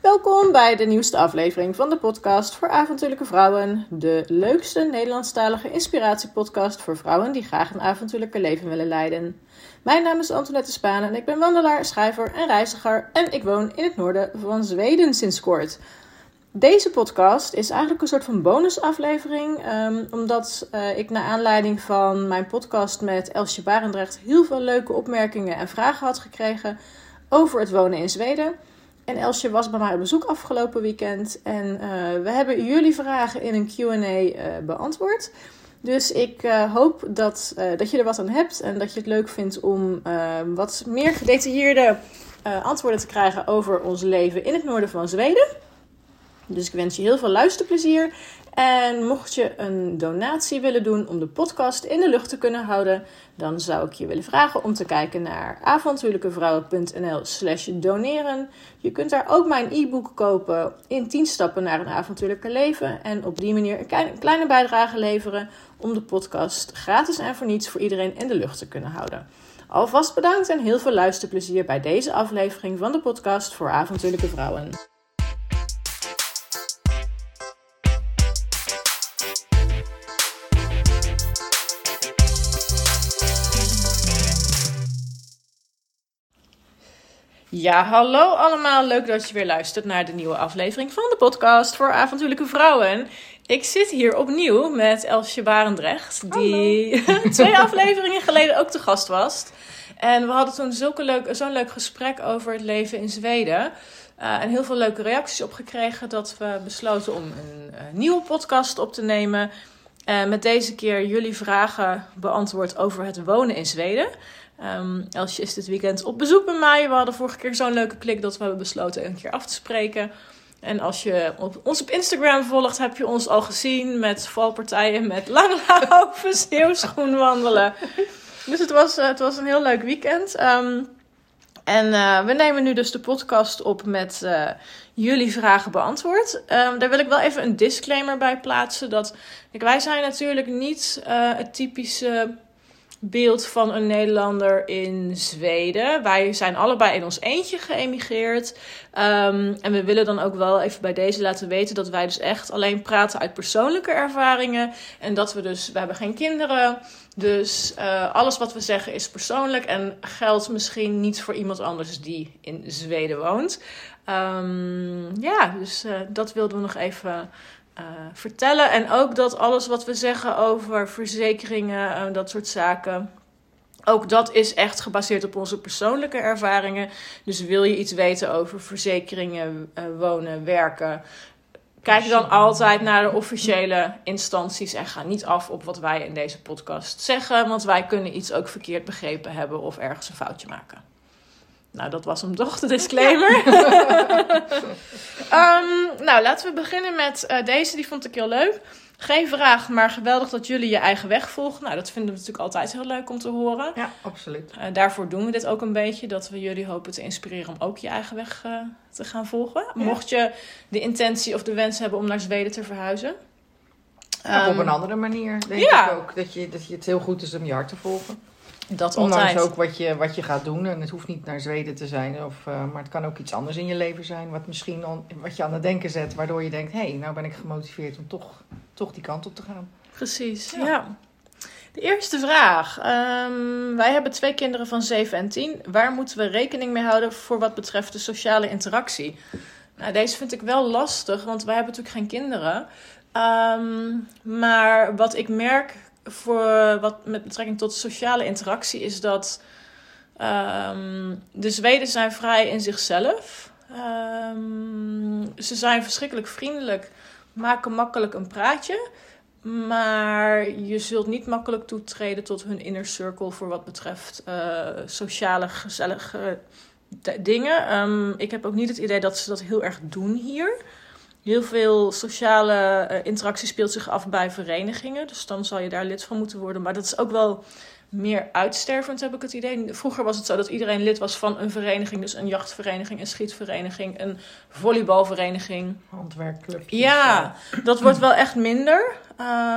Welkom bij de nieuwste aflevering van de podcast voor avontuurlijke vrouwen. De leukste Nederlandstalige inspiratiepodcast voor vrouwen die graag een avontuurlijke leven willen leiden. Mijn naam is Antoinette Spaan en ik ben wandelaar, schrijver en reiziger en ik woon in het noorden van Zweden sinds kort. Deze podcast is eigenlijk een soort van bonusaflevering, um, omdat uh, ik naar aanleiding van mijn podcast met Elsje Barendrecht heel veel leuke opmerkingen en vragen had gekregen over het wonen in Zweden. En Elsje was bij mij op bezoek afgelopen weekend en uh, we hebben jullie vragen in een Q&A uh, beantwoord. Dus ik uh, hoop dat, dat je er wat aan hebt en dat je het leuk vindt om wat meer gedetailleerde antwoorden te krijgen over ons leven in het noorden van Zweden. Dus ik wens je heel veel luisterplezier. En mocht je een donatie willen doen om de podcast in de lucht te kunnen houden, dan zou ik je willen vragen om te kijken naar avontuurlijkevrouwen.nl/slash doneren. Je kunt daar ook mijn e-book kopen in 10 stappen naar een avontuurlijke leven. En op die manier een kleine bijdrage leveren om de podcast gratis en voor niets voor iedereen in de lucht te kunnen houden. Alvast bedankt en heel veel luisterplezier bij deze aflevering van de podcast voor avontuurlijke vrouwen. Ja, hallo allemaal. Leuk dat je weer luistert naar de nieuwe aflevering van de podcast voor avontuurlijke vrouwen. Ik zit hier opnieuw met Elsje Barendrecht, die twee afleveringen geleden ook te gast was. En we hadden toen zo'n leuk, zo'n leuk gesprek over het leven in Zweden. Uh, en heel veel leuke reacties op gekregen dat we besloten om een, een nieuwe podcast op te nemen. Uh, met deze keer jullie vragen beantwoord over het wonen in Zweden. Um, Elsje is dit weekend op bezoek bij mij. We hadden vorige keer zo'n leuke klik dat we hebben besloten een keer af te spreken. En als je op, ons op Instagram volgt, heb je ons al gezien met valpartijen met langlaufen, sneeuwschoen wandelen. Dus het was, het was een heel leuk weekend. Um, en uh, we nemen nu dus de podcast op met uh, jullie vragen beantwoord. Um, daar wil ik wel even een disclaimer bij plaatsen. Dat, wij zijn natuurlijk niet uh, het typische beeld van een Nederlander in Zweden. Wij zijn allebei in ons eentje geëmigreerd. Um, en we willen dan ook wel even bij deze laten weten dat wij dus echt alleen praten uit persoonlijke ervaringen. En dat we dus, we hebben geen kinderen. Dus uh, alles wat we zeggen is persoonlijk en geldt misschien niet voor iemand anders die in Zweden woont. Um, ja, dus uh, dat wilden we nog even uh, vertellen. En ook dat alles wat we zeggen over verzekeringen en dat soort zaken. Ook dat is echt gebaseerd op onze persoonlijke ervaringen. Dus wil je iets weten over verzekeringen, wonen, werken. Kijk dan altijd naar de officiële instanties en ga niet af op wat wij in deze podcast zeggen. Want wij kunnen iets ook verkeerd begrepen hebben of ergens een foutje maken. Nou, dat was hem toch, de disclaimer. um, nou, laten we beginnen met uh, deze. Die vond ik heel leuk. Geen vraag, maar geweldig dat jullie je eigen weg volgen. Nou, dat vinden we natuurlijk altijd heel leuk om te horen. Ja, absoluut. Uh, daarvoor doen we dit ook een beetje. Dat we jullie hopen te inspireren om ook je eigen weg uh, te gaan volgen. Ja. Mocht je de intentie of de wens hebben om naar Zweden te verhuizen. Um, op een andere manier, denk ja. ik ook. Dat je, dat je het heel goed is om je hart te volgen. Dat Ondanks altijd. ook wat je, wat je gaat doen. En het hoeft niet naar Zweden te zijn. Of, uh, maar het kan ook iets anders in je leven zijn. Wat misschien on, wat je aan het denken zet. Waardoor je denkt, hé, hey, nou ben ik gemotiveerd om toch, toch die kant op te gaan. Precies, ja. ja. De eerste vraag. Um, wij hebben twee kinderen van 7 en 10. Waar moeten we rekening mee houden voor wat betreft de sociale interactie? Nou, deze vind ik wel lastig, want wij hebben natuurlijk geen kinderen. Um, maar wat ik merk voor wat met betrekking tot sociale interactie is dat um, de Zweden zijn vrij in zichzelf. Um, ze zijn verschrikkelijk vriendelijk, maken makkelijk een praatje. Maar je zult niet makkelijk toetreden tot hun inner circle voor wat betreft uh, sociale, gezellige dingen. Um, ik heb ook niet het idee dat ze dat heel erg doen hier. Heel veel sociale uh, interactie speelt zich af bij verenigingen. Dus dan zal je daar lid van moeten worden. Maar dat is ook wel meer uitstervend, heb ik het idee. Vroeger was het zo dat iedereen lid was van een vereniging. Dus een jachtvereniging, een schietvereniging, een volleybalvereniging. Handwerkclub. Ja, dat wordt wel echt minder.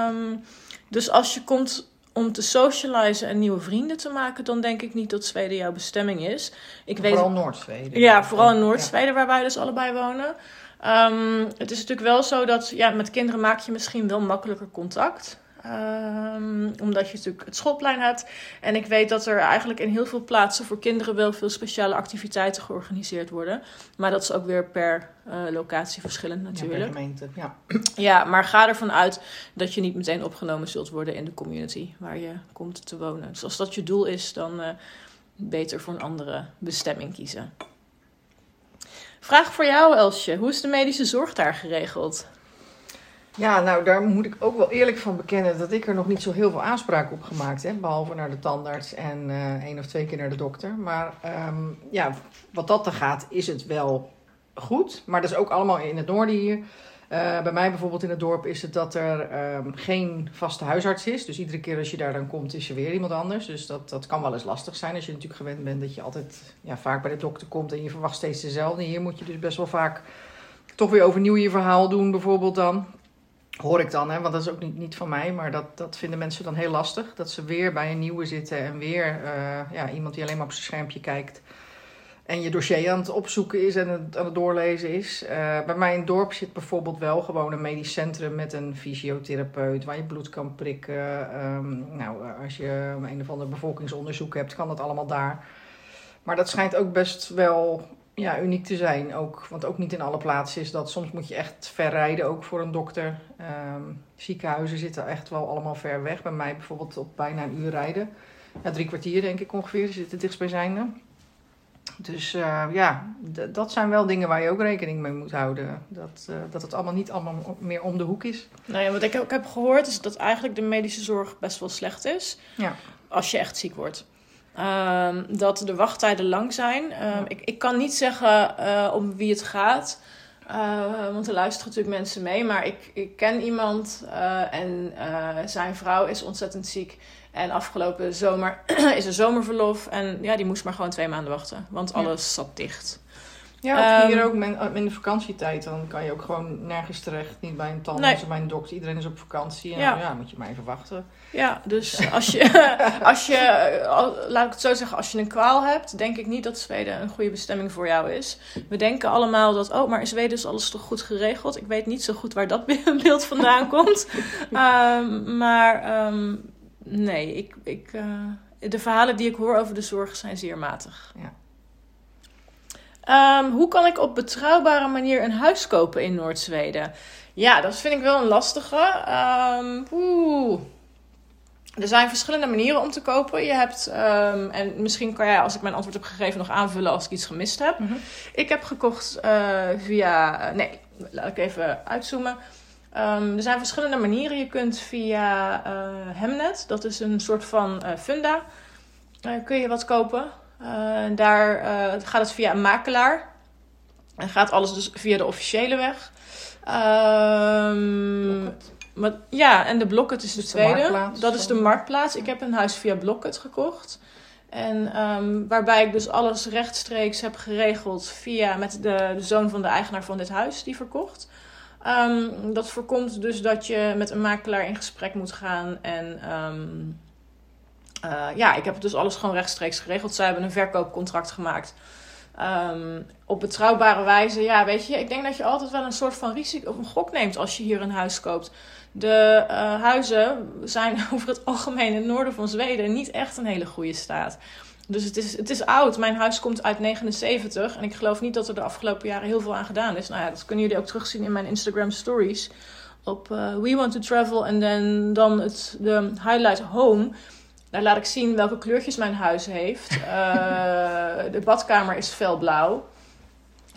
Um, dus als je komt om te socializen en nieuwe vrienden te maken, dan denk ik niet dat Zweden jouw bestemming is. Ik vooral Noord-Zweden. Ja, vooral in Noord-Zweden, waar wij dus allebei wonen. Ehm, het is natuurlijk wel zo dat ja, met kinderen maak je misschien wel makkelijker contact. Um, omdat je natuurlijk het schoolplein hebt. En ik weet dat er eigenlijk in heel veel plaatsen voor kinderen wel veel speciale activiteiten georganiseerd worden. Maar dat is ook weer per uh, locatie verschillend natuurlijk. Ja, per gemeente, ja. Ja, maar ga ervan uit dat je niet meteen opgenomen zult worden in de community waar je komt te wonen. Dus als dat je doel is, dan uh, beter voor een andere bestemming kiezen. Vraag voor jou, Elsje. Hoe is de medische zorg daar geregeld? Ja, nou daar moet ik ook wel eerlijk van bekennen dat ik er nog niet zo heel veel aanspraak op gemaakt heb. Behalve naar de tandarts en uh, één of twee keer naar de dokter. Maar um, ja, wat dat dan gaat, is het wel goed. Maar dat is ook allemaal in het noorden hier. Uh, bij mij bijvoorbeeld in het dorp is het dat er um, geen vaste huisarts is. Dus iedere keer als je daar dan komt, is er weer iemand anders. Dus dat, dat kan wel eens lastig zijn als je natuurlijk gewend bent dat je altijd ja, vaak bij de dokter komt en je verwacht steeds dezelfde. Hier moet je dus best wel vaak toch weer overnieuw je verhaal doen, bijvoorbeeld dan. Hoor ik dan, hè, want dat is ook niet, niet van mij, maar dat, dat vinden mensen dan heel lastig. Dat ze weer bij een nieuwe zitten en weer uh, ja, iemand die alleen maar op zijn schermpje kijkt. En je dossier aan het opzoeken is en het, aan het doorlezen is. Uh, bij mij in het dorp zit bijvoorbeeld wel gewoon een medisch centrum met een fysiotherapeut waar je bloed kan prikken. Um, nou, als je een of ander bevolkingsonderzoek hebt, kan dat allemaal daar. Maar dat schijnt ook best wel ja, uniek te zijn. Ook, want ook niet in alle plaatsen is dat. Soms moet je echt ver rijden, ook voor een dokter. Um, ziekenhuizen zitten echt wel allemaal ver weg. Bij mij bijvoorbeeld op bijna een uur rijden. Ja, drie kwartier denk ik ongeveer, zit het dichtstbijzijnde. Dus uh, ja, dat zijn wel dingen waar je ook rekening mee moet houden. Dat, uh, dat het allemaal niet allemaal meer om de hoek is. Nou ja, wat ik ook heb gehoord is dat eigenlijk de medische zorg best wel slecht is. Ja. Als je echt ziek wordt. Um, dat de wachttijden lang zijn. Um, ja. ik, ik kan niet zeggen uh, om wie het gaat. Uh, want er luisteren natuurlijk mensen mee. Maar ik, ik ken iemand uh, en zijn vrouw is ontzettend ziek. En afgelopen zomer is er zomerverlof. En ja, die moest maar gewoon twee maanden wachten. Want alles ja. zat dicht. Ja, hier um, ook men, in de vakantietijd. Dan kan je ook gewoon nergens terecht. Niet bij een tandarts nee. of bij een dokter. Iedereen is op vakantie. En ja. ja, moet je maar even wachten. Ja, dus als je, als je, laat ik het zo zeggen, als je een kwaal hebt, denk ik niet dat Zweden een goede bestemming voor jou is. We denken allemaal dat, oh, maar in Zweden is alles toch goed geregeld. Ik weet niet zo goed waar dat beeld vandaan komt. Um, maar um, nee, ik, ik, uh, de verhalen die ik hoor over de zorg zijn zeer matig. Ja. Um, hoe kan ik op betrouwbare manier een huis kopen in Noord-Zweden? Ja, dat vind ik wel een lastige. Um, oeh. Er zijn verschillende manieren om te kopen. Je hebt, um, en misschien kan jij, als ik mijn antwoord heb gegeven, nog aanvullen als ik iets gemist heb. Mm -hmm. Ik heb gekocht uh, via. Uh, nee, laat ik even uitzoomen. Um, er zijn verschillende manieren. Je kunt via uh, Hemnet, dat is een soort van funda, kun je wat kopen. Daar gaat het via een makelaar. En gaat alles dus via de officiële weg. Um, maar, ja, en de Blocket is de tweede. De dat is de marktplaats. Ik heb een huis via Blocket gekocht. En um, waarbij ik dus alles rechtstreeks heb geregeld via met de, de zoon van de eigenaar van dit huis die verkocht. Um, dat voorkomt dus dat je met een makelaar in gesprek moet gaan. En uh, ja, ik heb dus alles gewoon rechtstreeks geregeld. Zij hebben een verkoopcontract gemaakt. Um, op betrouwbare wijze. Ja, weet je, ik denk dat je altijd wel een soort van risico of een gok neemt als je hier een huis koopt. De uh, huizen zijn over het algemeen in het noorden van Zweden niet echt een hele goede staat. Dus het is, het is oud. Mijn huis komt uit 79. En ik geloof niet dat er de afgelopen jaren heel veel aan gedaan is. Nou ja, dat kunnen jullie ook terugzien in mijn Instagram stories. Op uh, We Want to Travel. En dan, dan het, de highlight home. Daar laat ik zien welke kleurtjes mijn huis heeft. Uh, de badkamer is felblauw.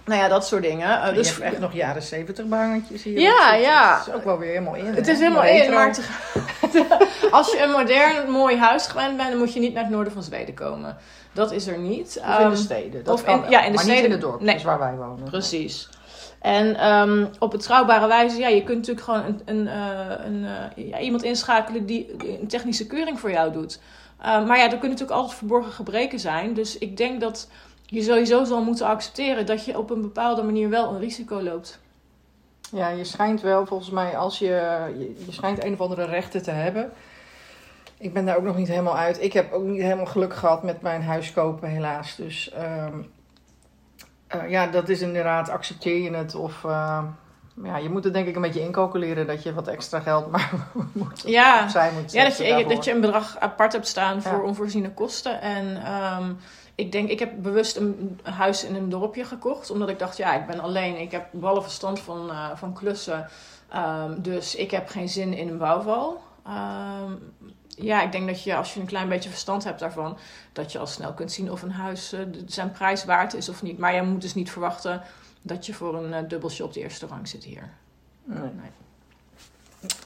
Nou ja, dat soort dingen. Uh, dus je hebt echt nog jaren zeventig bangetjes hier. Ja, ja. Het is ook wel weer helemaal in. Het hè? is helemaal in, maar als je een modern, mooi huis gewend bent, dan moet je niet naar het noorden van Zweden komen. Dat is er niet. Of in de steden. Dat of in, ja, in de maar steden. niet in het dorp, nee. dus waar wij wonen. Precies. En um, op betrouwbare wijze, ja, je kunt natuurlijk gewoon een, een, uh, een, uh, ja, iemand inschakelen die een technische keuring voor jou doet. Uh, maar ja, er kunnen natuurlijk altijd verborgen gebreken zijn. Dus ik denk dat je sowieso zal moeten accepteren dat je op een bepaalde manier wel een risico loopt. Ja, je schijnt wel volgens mij, als je, je, je schijnt een of andere rechten te hebben. ik ben daar ook nog niet helemaal uit. Ik heb ook niet helemaal geluk gehad met mijn huis kopen, helaas. Dus ehm, eh, ja, dat is inderdaad, accepteer je het of... eh, ja, je moet het denk ik een beetje incalculeren dat je wat extra geld maar moet, Ja. opzij moet Ja, dat je, daarvoor. dat je een bedrag apart hebt staan voor Ja. onvoorziene kosten. En ehm, ik denk, ik heb bewust een huis in een dorpje gekocht. Omdat ik dacht, ja, ik ben alleen. Ik heb ballen verstand van, eh, van klussen. Ehm, dus ik heb geen zin in een bouwval. Ehm, ja, ik denk dat je als je een klein beetje verstand hebt daarvan, dat je al snel kunt zien of een huis eh, zijn prijs waard is of niet. Maar je moet dus niet verwachten dat je voor een eh, dubbeltje op de eerste rang zit hier. Nee.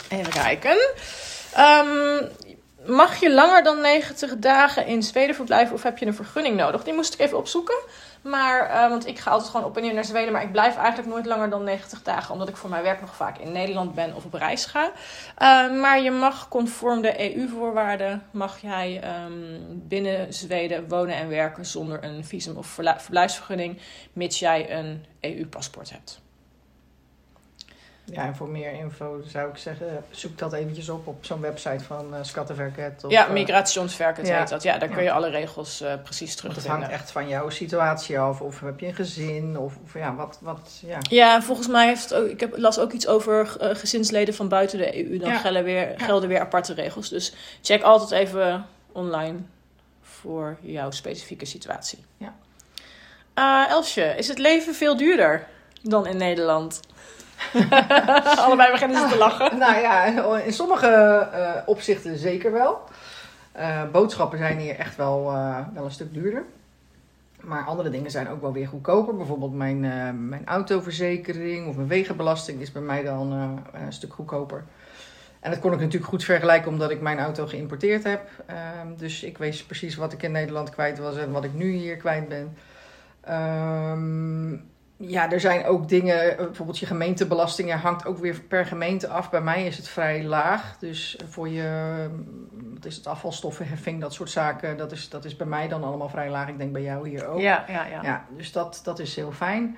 Even kijken. Ehm, mag je langer dan 90 dagen in Zweden verblijven of heb je een vergunning nodig? Die moest ik even opzoeken. Maar, eh, want ik ga altijd gewoon op en neer naar Zweden. Maar ik blijf eigenlijk nooit langer dan 90 dagen. Omdat ik voor mijn werk nog vaak in Nederland ben of op reis ga. Eh, maar je mag conform de EU-voorwaarden... mag jij ehm, binnen Zweden wonen en werken zonder een visum of verblijfsvergunning. Mits jij een EU-paspoort hebt. Ja, en voor meer info zou ik zeggen, zoek dat eventjes op op zo'n website van eh Skatteverket. of, ja, eh, Migrationsverket ja. heet dat. Ja, daar kun Ja. je alle regels eh, precies Want het terugvinden. hangt echt van jouw situatie af. Of heb je een gezin? Of, of ja, wat, wat, ja. Ja, en volgens mij heeft ook, ik heb, las ook iets over gezinsleden van buiten de EU. Dan Ja. gelden, weer, gelden weer aparte regels. Dus check altijd even online voor jouw specifieke situatie. Ja. Elsje, is het leven veel duurder dan in Nederland? Allebei beginnen ze te lachen. Nou ja, in sommige eh, opzichten zeker wel. Eh, boodschappen zijn hier echt wel, eh, wel een stuk duurder. Maar andere dingen zijn ook wel weer goedkoper. Bijvoorbeeld mijn, mijn autoverzekering of mijn wegenbelasting is bij mij dan een stuk goedkoper. En dat kon ik natuurlijk goed vergelijken omdat ik mijn auto geïmporteerd heb. Ehm, dus ik weet precies wat ik in Nederland kwijt was en wat ik nu hier kwijt ben. Ehm, ja, er zijn ook dingen, eh, bijvoorbeeld je gemeentebelasting ja, hangt ook weer per gemeente af. Bij mij is het vrij laag. Dus voor je, wat is het, afvalstoffenheffing, dat soort zaken, dat is, dat is bij mij dan allemaal vrij laag. Ik denk bij jou hier ook. Ja, ja, ja. Ja, dus dat, dat is heel fijn.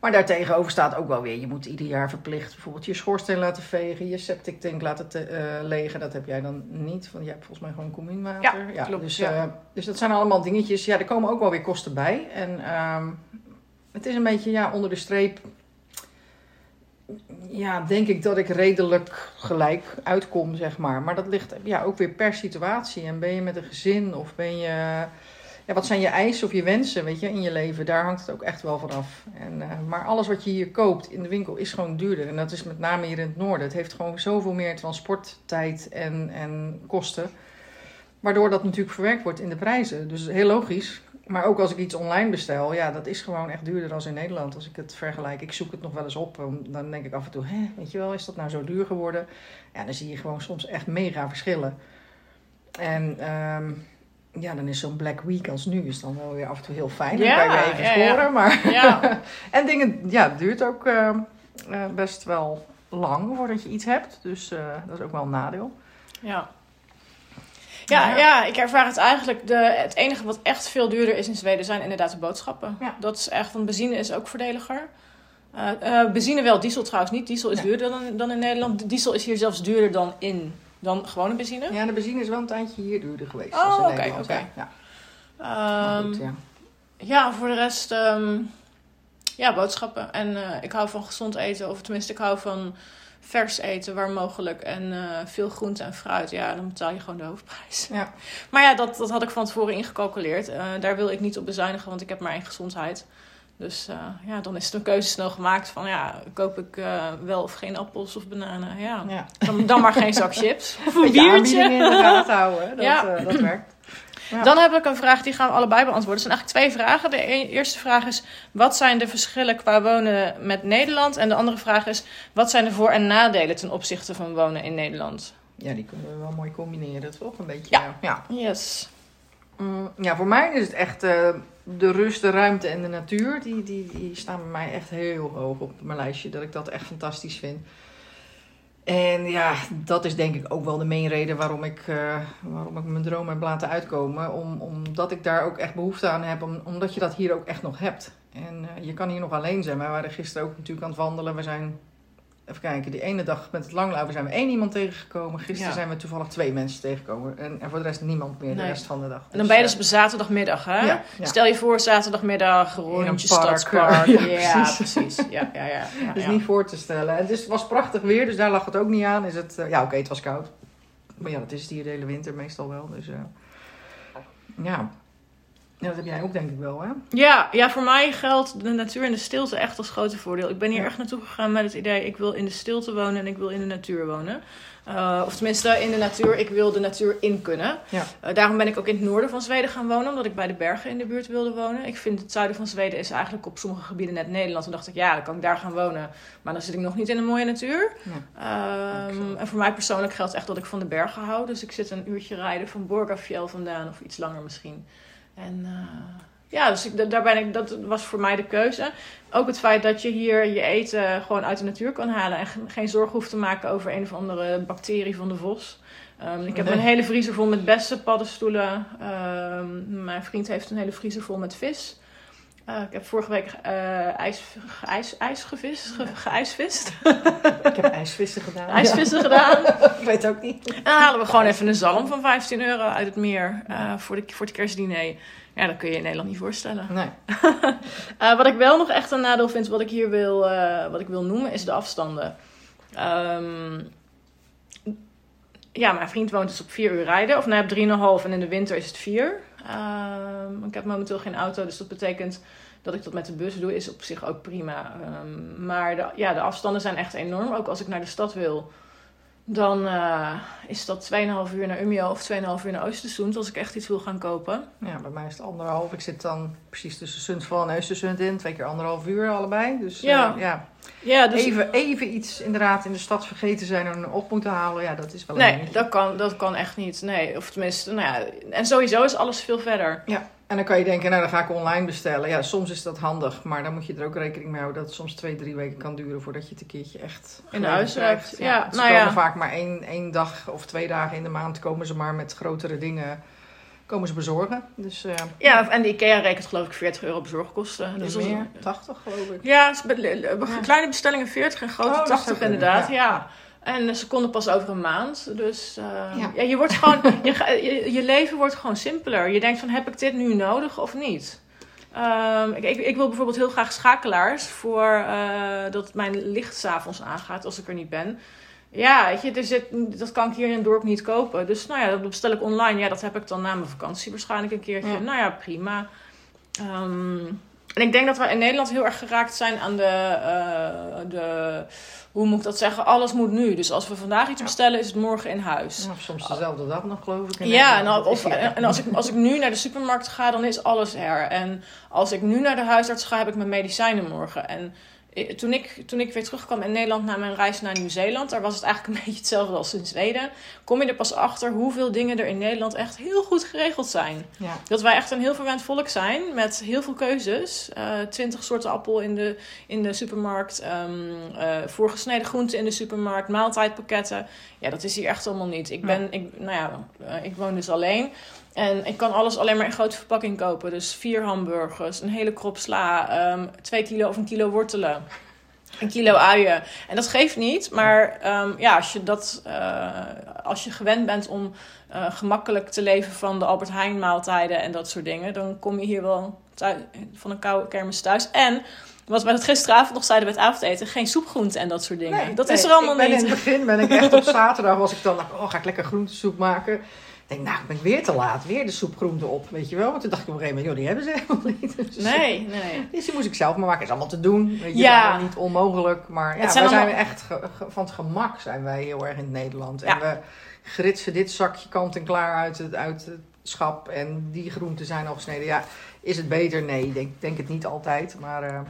Maar daartegenover staat ook wel weer, je moet ieder jaar verplicht bijvoorbeeld je schoorsteen laten vegen, je septic tank laten te, eh, legen. Dat heb jij dan niet, want jij hebt volgens mij gewoon commuunwater. Ja, klopt, Dus, ja. eh, dus dat zijn allemaal dingetjes. Ja, er komen ook wel weer kosten bij. En ehm, het is een beetje ja, onder de streep. Ja, denk ik dat ik redelijk gelijk uitkom, zeg maar. Maar dat ligt ja, ook weer per situatie. En ben je met een gezin of ben je ja, wat zijn je eisen of je wensen weet je, in je leven? Daar hangt het ook echt wel van af. En, eh, maar alles wat je hier koopt in de winkel is gewoon duurder. En dat is met name hier in het noorden. Het heeft gewoon zoveel meer transporttijd en, en kosten. Waardoor dat natuurlijk verwerkt wordt in de prijzen. Dus heel logisch. Maar ook als ik iets online bestel, ja, dat is gewoon echt duurder dan in Nederland. Als ik het vergelijk. Ik zoek het nog wel eens op. Dan denk ik af en toe, hè, weet je wel, is dat nou zo duur geworden? Ja, dan zie je gewoon soms echt mega verschillen. En ehm, ja, dan is zo'n Black Week als nu is dan wel weer af en toe heel fijn. Dan Ja, kan je even ja, ja. scoren. Maar Ja, en dingen, ja, het duurt ook eh, eh, best wel lang voordat je iets hebt. Dus eh, dat is ook wel een nadeel. ja. Ja, Ja. ja, ik ervaar het eigenlijk. De, het enige wat echt veel duurder is in Zweden zijn inderdaad de boodschappen. Ja. Dat is echt, want benzine is ook voordeliger. Eh, eh, benzine wel, diesel trouwens niet. Diesel is duurder dan, dan in Nederland. De Diesel is hier zelfs duurder dan in dan gewone benzine. Ja, de benzine is wel een tijdje hier duurder geweest. Oh, oké, oké. Ja. Goed, ja. Ja, voor de rest, ehm, ja, boodschappen. En eh, ik hou van gezond eten, of tenminste, ik hou van vers eten waar mogelijk. En eh, veel groente en fruit, ja, dan betaal je gewoon de hoofdprijs. Ja. Maar ja, dat, dat had ik van tevoren ingecalculeerd. Eh, daar wil ik niet op bezuinigen, want ik heb maar één gezondheid. Dus eh, ja, dan is het een keuze snel gemaakt van, ja, koop ik wel of geen appels of bananen? Ja, ja. dan, dan maar geen zak chips. Of een biertje. in de gaten houden. Dat, Ja. dat werkt. Ja. Dan heb ik een vraag, die gaan we allebei beantwoorden. Het zijn eigenlijk twee vragen. De e- eerste vraag is, wat zijn de verschillen qua wonen met Nederland? En de andere vraag is, wat zijn de voor- en nadelen ten opzichte van wonen in Nederland? Ja, die kunnen we wel mooi combineren, toch? Een beetje. Ja. eh, ja. Yes. Mm, ja, voor mij is het echt eh, de rust, de ruimte en de natuur. Die, die, die staan bij mij echt heel hoog op mijn lijstje. Dat ik dat echt fantastisch vind. En ja, dat is denk ik ook wel de main reden waarom ik, eh, waarom ik mijn droom heb laten uitkomen. Om, omdat ik daar ook echt behoefte aan heb. Om, omdat je dat hier ook echt nog hebt. En eh, je kan hier nog alleen zijn. Wij waren gisteren ook natuurlijk aan het wandelen. We zijn even kijken, die ene dag met het langlopen zijn we één iemand tegengekomen. Gisteren Ja. zijn we toevallig twee mensen tegengekomen. En, en voor de rest niemand meer de rest van de dag. En dan ben je dus eh, op zaterdagmiddag, hè? ja, ja. Stel je voor, zaterdagmiddag, rondje park, stadspark. ja, Ja, precies. precies. Ja, ja, ja. ja, Het is ja. niet voor te stellen. En dus het was prachtig weer, dus daar lag het ook niet aan. Is het, eh, ja, oké, het was koud. Maar ja, dat is het hier de hele winter meestal wel. Dus eh, ja. Ja, dat heb jij ook denk ik wel, hè? Ja, ja, voor mij geldt de natuur en de stilte echt als grote voordeel. Ik ben hier Ja. echt naartoe gegaan met het idee, ik wil in de stilte wonen en ik wil in de natuur wonen. Eh, of tenminste, in de natuur, ik wil de natuur in kunnen. Ja. Eh, daarom ben ik ook in het noorden van Zweden gaan wonen, omdat ik bij de bergen in de buurt wilde wonen. Ik vind het zuiden van Zweden is eigenlijk op sommige gebieden net Nederland. Toen dacht ik, ja, dan kan ik daar gaan wonen. Maar dan zit ik nog niet in een mooie natuur. Ja. Ehm, en voor mij persoonlijk geldt echt dat ik van de bergen hou. Dus ik zit een uurtje rijden van Borgafjell vandaan, of iets langer misschien. En eh, ja, dus ik, da- daar ben ik, dat was voor mij de keuze. Ook het feit dat je hier je eten gewoon uit de natuur kan halen. En ge- geen zorgen hoeft te maken over een of andere bacterie van de vos. Ehm, ik heb Nee. een hele vriezer vol met bessen, paddenstoelen. Ehm, mijn vriend heeft een hele vriezer vol met vis. Eh, ik heb vorige week eh ijs, ijs, ijs gevist, ge, geijsvist. Ik heb ijsvissen gedaan. ijsvissen gedaan. Ik weet ook niet. En dan halen we gewoon even een zalm van 15 euro uit het meer eh, voor, de, voor het kerstdiner. Ja, dat kun je in Nederland niet voorstellen. Nee. Eh, wat ik wel nog echt een nadeel vind, wat ik hier wil, wat ik wil noemen, is de afstanden. Ehm, ja, mijn vriend woont dus op 4 uur rijden. Of nou, op 3,5 en in de winter is het 4. Ehm, ik heb momenteel geen auto, dus dat betekent dat ik dat met de bus doe, is op zich ook prima. Ehm, maar ja, de afstanden zijn echt enorm. Ook als ik naar de stad wil, dan eh, is dat 2,5 uur naar Umeå of 2,5 uur naar Oostersund als ik echt iets wil gaan kopen. Ja, bij mij is het anderhalf. Ik zit dan precies tussen Sundsvall en Östersund in. Twee keer anderhalf uur allebei. Dus eh, Ja. ja. Ja, dus Even, even iets inderdaad in de stad vergeten zijn en op moeten halen. Ja, dat is wel een Nee, dat kan, dat kan echt niet. Nee, of tenminste, nou ja. En sowieso is alles veel verder. En dan kan je denken, nou dan ga ik online bestellen. Ja, soms is dat handig, maar dan moet je er ook rekening mee houden dat het soms twee, drie weken kan duren voordat je het een keertje echt In huis krijgt. hebt. Ja, ze nou komen ja. vaak maar één, één dag of twee dagen in de maand komen ze maar met grotere dingen komen ze bezorgen. Dus eh Ja, en de IKEA rekent geloof ik 40 euro bezorgkosten. dus meer, 80 geloof ik. Ja, kleine bestellingen 40 en grote Oh, dat 80 zou kunnen, inderdaad. ja. Ja. En ze konden pas over een maand. Dus eh, Ja. ja. je, wordt gewoon, je, je, je leven wordt gewoon simpeler. Je denkt van, heb ik dit nu nodig of niet? Ehm, ik, ik, ik wil bijvoorbeeld heel graag schakelaars voor eh, dat mijn licht s'avonds aangaat als ik er niet ben. Ja, weet je, zit, dat kan ik hier in het dorp niet kopen. Dus nou ja, dat bestel ik online. Ja, dat heb ik dan na mijn vakantie waarschijnlijk een keertje. Ja. Nou ja, prima. Ehm, en ik denk dat we in Nederland heel erg geraakt zijn aan de, eh, de hoe moet ik dat zeggen, alles moet nu. Dus als we vandaag iets bestellen, is het morgen in huis. Of soms dezelfde dag nog geloof ik. Ja, en, is of, en als, ik, als ik nu naar de supermarkt ga, dan is alles er. En als ik nu naar de huisarts ga, heb ik mijn medicijnen morgen. En toen ik, toen ik weer terugkwam in Nederland na mijn reis naar Nieuw-Zeeland, daar was het eigenlijk een beetje hetzelfde als in Zweden. Kom je er pas achter hoeveel dingen er in Nederland echt heel goed geregeld zijn. Ja. Dat wij echt een heel verwend volk zijn met heel veel keuzes. Twintig soorten appel in de, in de supermarkt, eh, voorgesneden groenten in de supermarkt, maaltijdpakketten. Ja, dat is hier echt allemaal niet. Ik ben, ik, nou ja, eh, ik woon dus alleen. En ik kan alles alleen maar in grote verpakking kopen. Dus vier hamburgers, een hele krop sla, ehm, twee kilo of een kilo wortelen. Een kilo uien. En dat geeft niet. Maar ehm, ja, als je, dat, eh, als je gewend bent om eh, gemakkelijk te leven van de Albert Heijn maaltijden en dat soort dingen, dan kom je hier wel thuis, van een koude kermis thuis. En wat dat gisteravond nog zeiden bij het avondeten, geen soepgroenten en dat soort dingen. Nee, dat nee, is er allemaal ik ben niet. In het begin ben ik echt op zaterdag, was ik dan, oh ga ik lekker groentesoep maken. Ik denk, nou, ik ben weer te laat, weer de soepgroenten op, weet je wel. Want toen dacht ik op een gegeven moment, joh, die hebben ze helemaal niet. Dus, Nee, nee. Dus die moest ik zelf maar maken. is allemaal te doen, weet je Ja. wel. Niet onmogelijk, maar ja, Het zijn wij allemaal- zijn echt ge- ge- van het gemak zijn wij heel erg in Nederland. En we gritsen dit zakje kant en klaar uit het, uit het schap en die groenten zijn al gesneden. Ja, is het beter? Nee, ik denk, denk het niet altijd, maar... eh,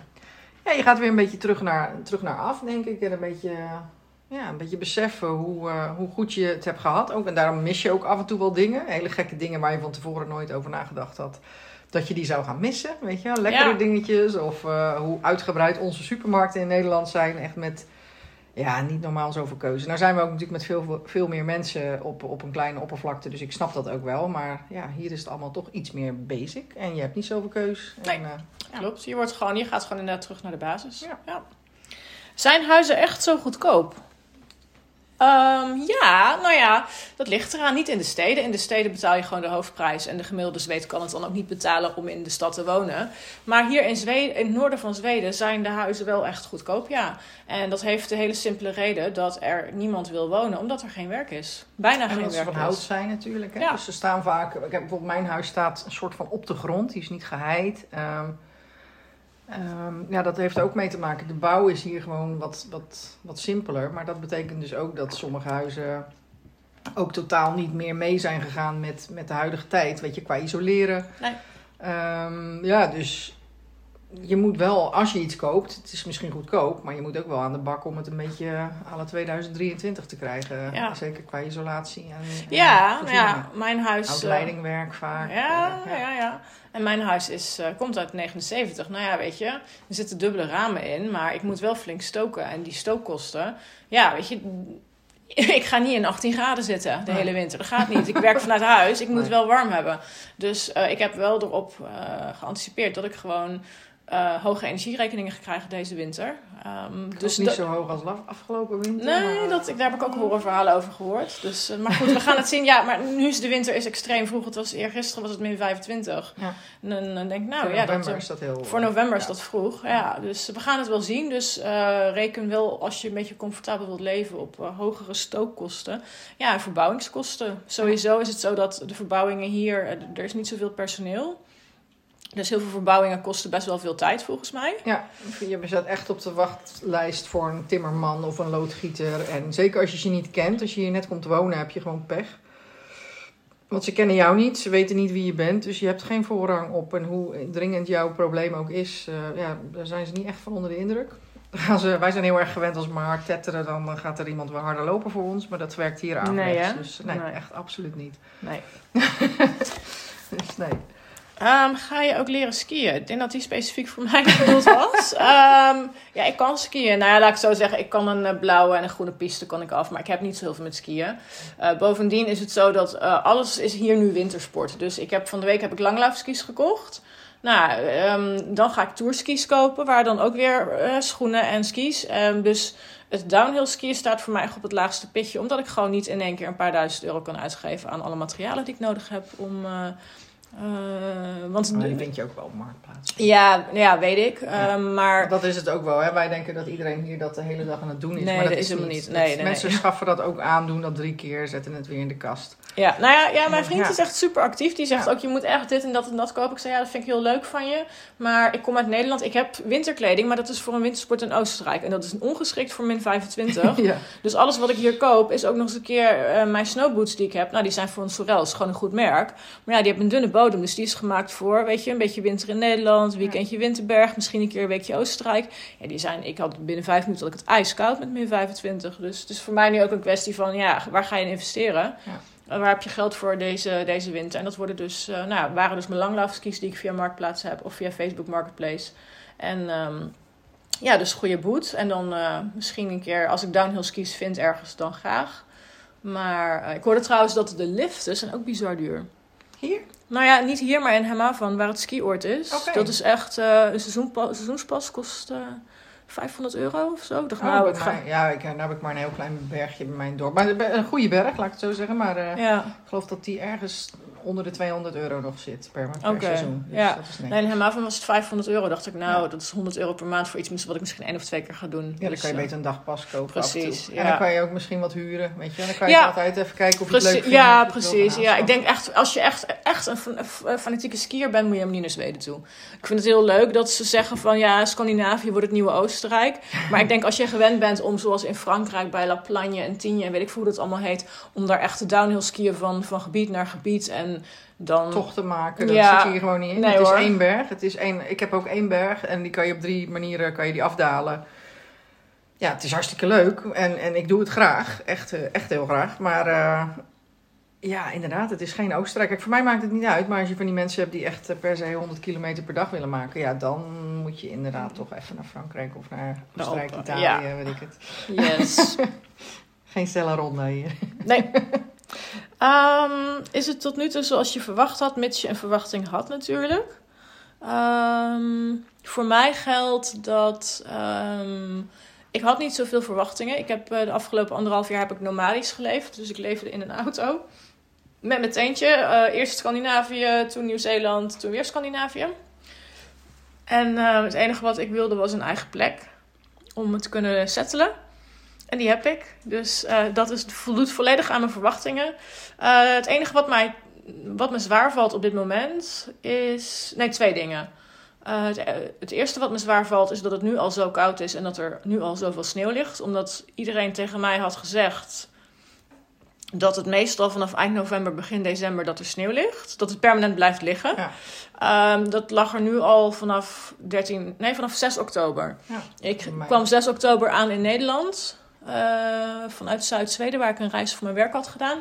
ja, je gaat weer een beetje terug naar, terug naar af, denk ik. En een beetje, ja, een beetje beseffen hoe, eh, hoe goed je het hebt gehad. Ook, en daarom mis je ook af en toe wel dingen. Hele gekke dingen waar je van tevoren nooit over nagedacht had. Dat je die zou gaan missen, weet je. Lekkere Ja. dingetjes. Of eh, hoe uitgebreid onze supermarkten in Nederland zijn. Echt met, ja, niet normaal zoveel keuze. Nou zijn we ook natuurlijk met veel, veel meer mensen op, op een kleine oppervlakte. Dus ik snap dat ook wel. Maar ja, hier is het allemaal toch iets meer basic. En je hebt niet zoveel keus. Nee. En, eh, Klopt, je, wordt gewoon, je gaat gewoon inderdaad terug naar de basis. Ja. Ja. Zijn huizen echt zo goedkoop? Ehm, ja, nou ja, dat ligt eraan. Niet in de steden. In de steden betaal je gewoon de hoofdprijs. En de gemiddelde Zweed kan het dan ook niet betalen om in de stad te wonen. Maar hier in, Zweden, in het noorden van Zweden zijn de huizen wel echt goedkoop, ja. En dat heeft de hele simpele reden dat er niemand wil wonen, omdat er geen werk is. Bijna En geen omdat ze werk van hout is. zijn natuurlijk. Hè? Ja. Dus ze staan vaak... Ik heb bijvoorbeeld mijn huis staat een soort van op de grond. Die is niet geheid. Ehm, ehm, ja, dat heeft er ook mee te maken. De bouw is hier gewoon wat, wat, wat simpeler. Maar dat betekent dus ook dat sommige huizen ook totaal niet meer mee zijn gegaan met, met de huidige tijd. Weet je, qua isoleren. Nee. Ehm, ja, dus je moet wel, als je iets koopt, het is misschien goedkoop, maar je moet ook wel aan de bak om het een beetje la 2023 te krijgen. Ja. Zeker qua isolatie. En, en Ja, ja, mijn huis... Oud eh, leidingwerk vaak. Ja, eh, ja, ja. En mijn huis is, eh, komt uit 79. Nou ja, weet je, er zitten dubbele ramen in, maar ik moet wel flink stoken. En die stookkosten, ja, weet je, ik ga niet in 18 graden zitten de Nee. hele winter. Dat gaat niet. Ik werk vanuit huis, ik moet Nee. wel warm hebben. Dus eh, ik heb wel erop eh, geanticipeerd dat ik gewoon eh, hoge energierekeningen ga krijgen deze winter. Ehm, Dus niet dat- zo hoog als afgelopen winter. Nee, maar- dat, ik, daar heb ik ook horrorverhalen over gehoord. Dus, eh, maar goed, we gaan het zien. Ja, maar nu is de winter is extreem vroeg. Het was eergisteren was het min 25. Ja. En dan, dan denk ik, nou Voor ja, dat, november eh, is dat heel... voor november is dat vroeg. Ja, dus we gaan het wel zien. Dus eh, reken wel als je een beetje comfortabel wilt leven op hogere stookkosten. Ja, en verbouwingskosten. Sowieso is het zo dat de verbouwingen hier, er is niet zoveel personeel. Dus heel veel verbouwingen kosten best wel veel tijd volgens mij. Ja, je staat echt op de wachtlijst voor een timmerman of een loodgieter. En zeker als je ze niet kent, als je hier net komt wonen, heb je gewoon pech. Want ze kennen jou niet, ze weten niet wie je bent, dus je hebt geen voorrang op. En hoe dringend jouw probleem ook is, eh, ja, daar zijn ze niet echt van onder de indruk. Dan gaan ze, wij zijn heel erg gewend als we maar hard tetteren, dan gaat er iemand wel harder lopen voor ons. Maar dat werkt hier aan. Nee? Dus nee, Nee. echt absoluut niet. Nee. Dus nee. Ehm, ga je ook leren skiën? Ik denk dat die specifiek voor mij bedoeld was. Ehm, ja, ik kan skiën. Nou ja, laat ik zo zeggen. Ik kan een eh, blauwe en een groene piste kan ik af. Maar ik heb niet zo heel veel met skiën. Eh, bovendien is het zo dat eh, alles is hier nu wintersport. Dus ik heb van de week heb ik langlaufskis gekocht. Nou, ehm, dan ga ik tourskis kopen. Waar dan ook weer schoenen en skis. Dus het downhill skiën staat voor mij op het laagste pitje. Omdat ik gewoon niet in één keer een paar duizend euro kan uitgeven aan alle materialen die ik nodig heb om... eh, want Maar die vind je ook wel op marktplaats. ja, ja, weet ik. Ja. Ehm, maar Dat is het ook wel. Hè? Wij denken dat iedereen hier dat de hele dag aan het doen is. Nee, maar dat, dat is helemaal niet. Dat- Nee, nee, mensen nee. schaffen dat ook aan, doen dat drie keer, zetten het weer in de kast. ja, nou ja, ja mijn vriend Ja. is echt super actief. Die zegt Ja. ook, je moet echt dit en dat en dat kopen. Ik zei, ja, dat vind ik heel leuk van je. Maar ik kom uit Nederland. Ik heb winterkleding, maar dat is voor een wintersport in Oostenrijk. En dat is ongeschikt voor min 25. ja. dus alles wat ik hier koop is ook nog eens een keer eh, mijn snowboots die ik heb. Nou, die zijn voor een Sorel. is gewoon een goed merk. Maar ja, die hebben een dunne bodem. Dus die is gemaakt voor, weet je, een beetje winter in Nederland. Weekendje Winterberg. Misschien een keer een weekje Oostenrijk. Ja, die zijn, ik had binnen vijf minuten had ik het ijskoud met min 25. Dus het is voor mij nu ook een kwestie van, ja, waar ga je in investeren? Ja. Waar heb je geld voor deze, deze winter? En dat worden dus, eh, nou, waren dus mijn langlaufskis die ik via Marktplaats heb. Of via Facebook Marketplace. En ehm, ja, dus goede boot. En dan eh, misschien een keer, als ik downhill skis vind ergens, dan graag. Maar eh, ik hoorde trouwens dat de liften zijn ook bizar duur. Hier? Nou ja, niet hier, maar in Hemavan, waar het skioord is. Dat is echt, eh, een seizoenpa- seizoenspas kost eh 500 euro of zo. Ik dacht, Oh, nou, bij ik ga... ja, ik, nou heb ik maar een heel klein bergje bij mijn dorp. Maar een goede berg, laat ik het zo zeggen. Maar eh, Ja, ik geloof dat die ergens onder de 200 euro nog zit per, per seizoen. Dus ja. dat is niks. nee, in Hemavan was het 500 euro. Dacht ik, nou, Ja. dat is 100 euro per maand voor iets wat ik misschien één of twee keer ga doen. Ja, dan Dus, kan je eh, beter een dagpas kopen af en precies, toe. ja. En dan kan je ook misschien wat huren, weet je. Dan kan je Ja. altijd even kijken of je het leuk vindt. ja, precies. Ja, ik denk echt, als je echt, echt een, fan- een fanatieke skier bent, moet je helemaal niet naar Zweden toe. Ik vind het heel leuk dat ze zeggen van ja, Scandinavië wordt het nieuwe Oostenrijk. Maar ik denk als je gewend bent om zoals in Frankrijk bij La Plagne en Tignes en weet ik veel hoe dat allemaal heet, om daar echt te downhill skiën van, van gebied naar gebied en dan... toch te maken. Dat Ja. zit je hier gewoon niet in. Nee, het is hoor. één berg. Het is één, ik heb ook één berg en die kan je op drie manieren kan je die afdalen. Ja, het is hartstikke leuk en, en ik doe het graag. Echt, eh, echt heel graag. Maar eh, ja, inderdaad, het is geen Oostenrijk. Kijk, voor mij maakt het niet uit. Maar als je van die mensen hebt die echt eh, per se 100 kilometer per dag willen maken. Ja, dan moet je inderdaad toch even naar Frankrijk of naar Oostenrijk, Italië, ja. weet ik het. Yes. Geen stelle ronde hier. Nee. Ehm, is het tot nu toe zoals je verwacht had, mits je een verwachting had natuurlijk? Ehm, voor mij geldt dat ehm, ik had niet zoveel verwachtingen. Ik heb eh, de afgelopen anderhalf jaar heb ik nomadisch geleefd. Dus ik leefde in een auto. Met mijn teentje. Eh, eerst Scandinavië, toen Nieuw-Zeeland, toen weer Scandinavië. En eh, het enige wat ik wilde was een eigen plek. Om het te kunnen settelen. En die heb ik. Dus eh, dat is, voldoet volledig aan mijn verwachtingen. Eh, het enige wat, mij, wat me zwaar valt op dit moment is... Nee, twee dingen. Eh, het, het eerste wat me zwaar valt is dat het nu al zo koud is en dat er nu al zoveel sneeuw ligt. Omdat iedereen tegen mij had gezegd dat het meestal vanaf eind november, begin december dat er sneeuw ligt. Dat het permanent blijft liggen. Ja. Ehm, dat lag er nu al vanaf 13, nee, vanaf 6 oktober. Ja, Ik kwam 6 oktober aan in Nederland. Eh, vanuit Zuid-Zweden, waar ik een reis voor mijn werk had gedaan.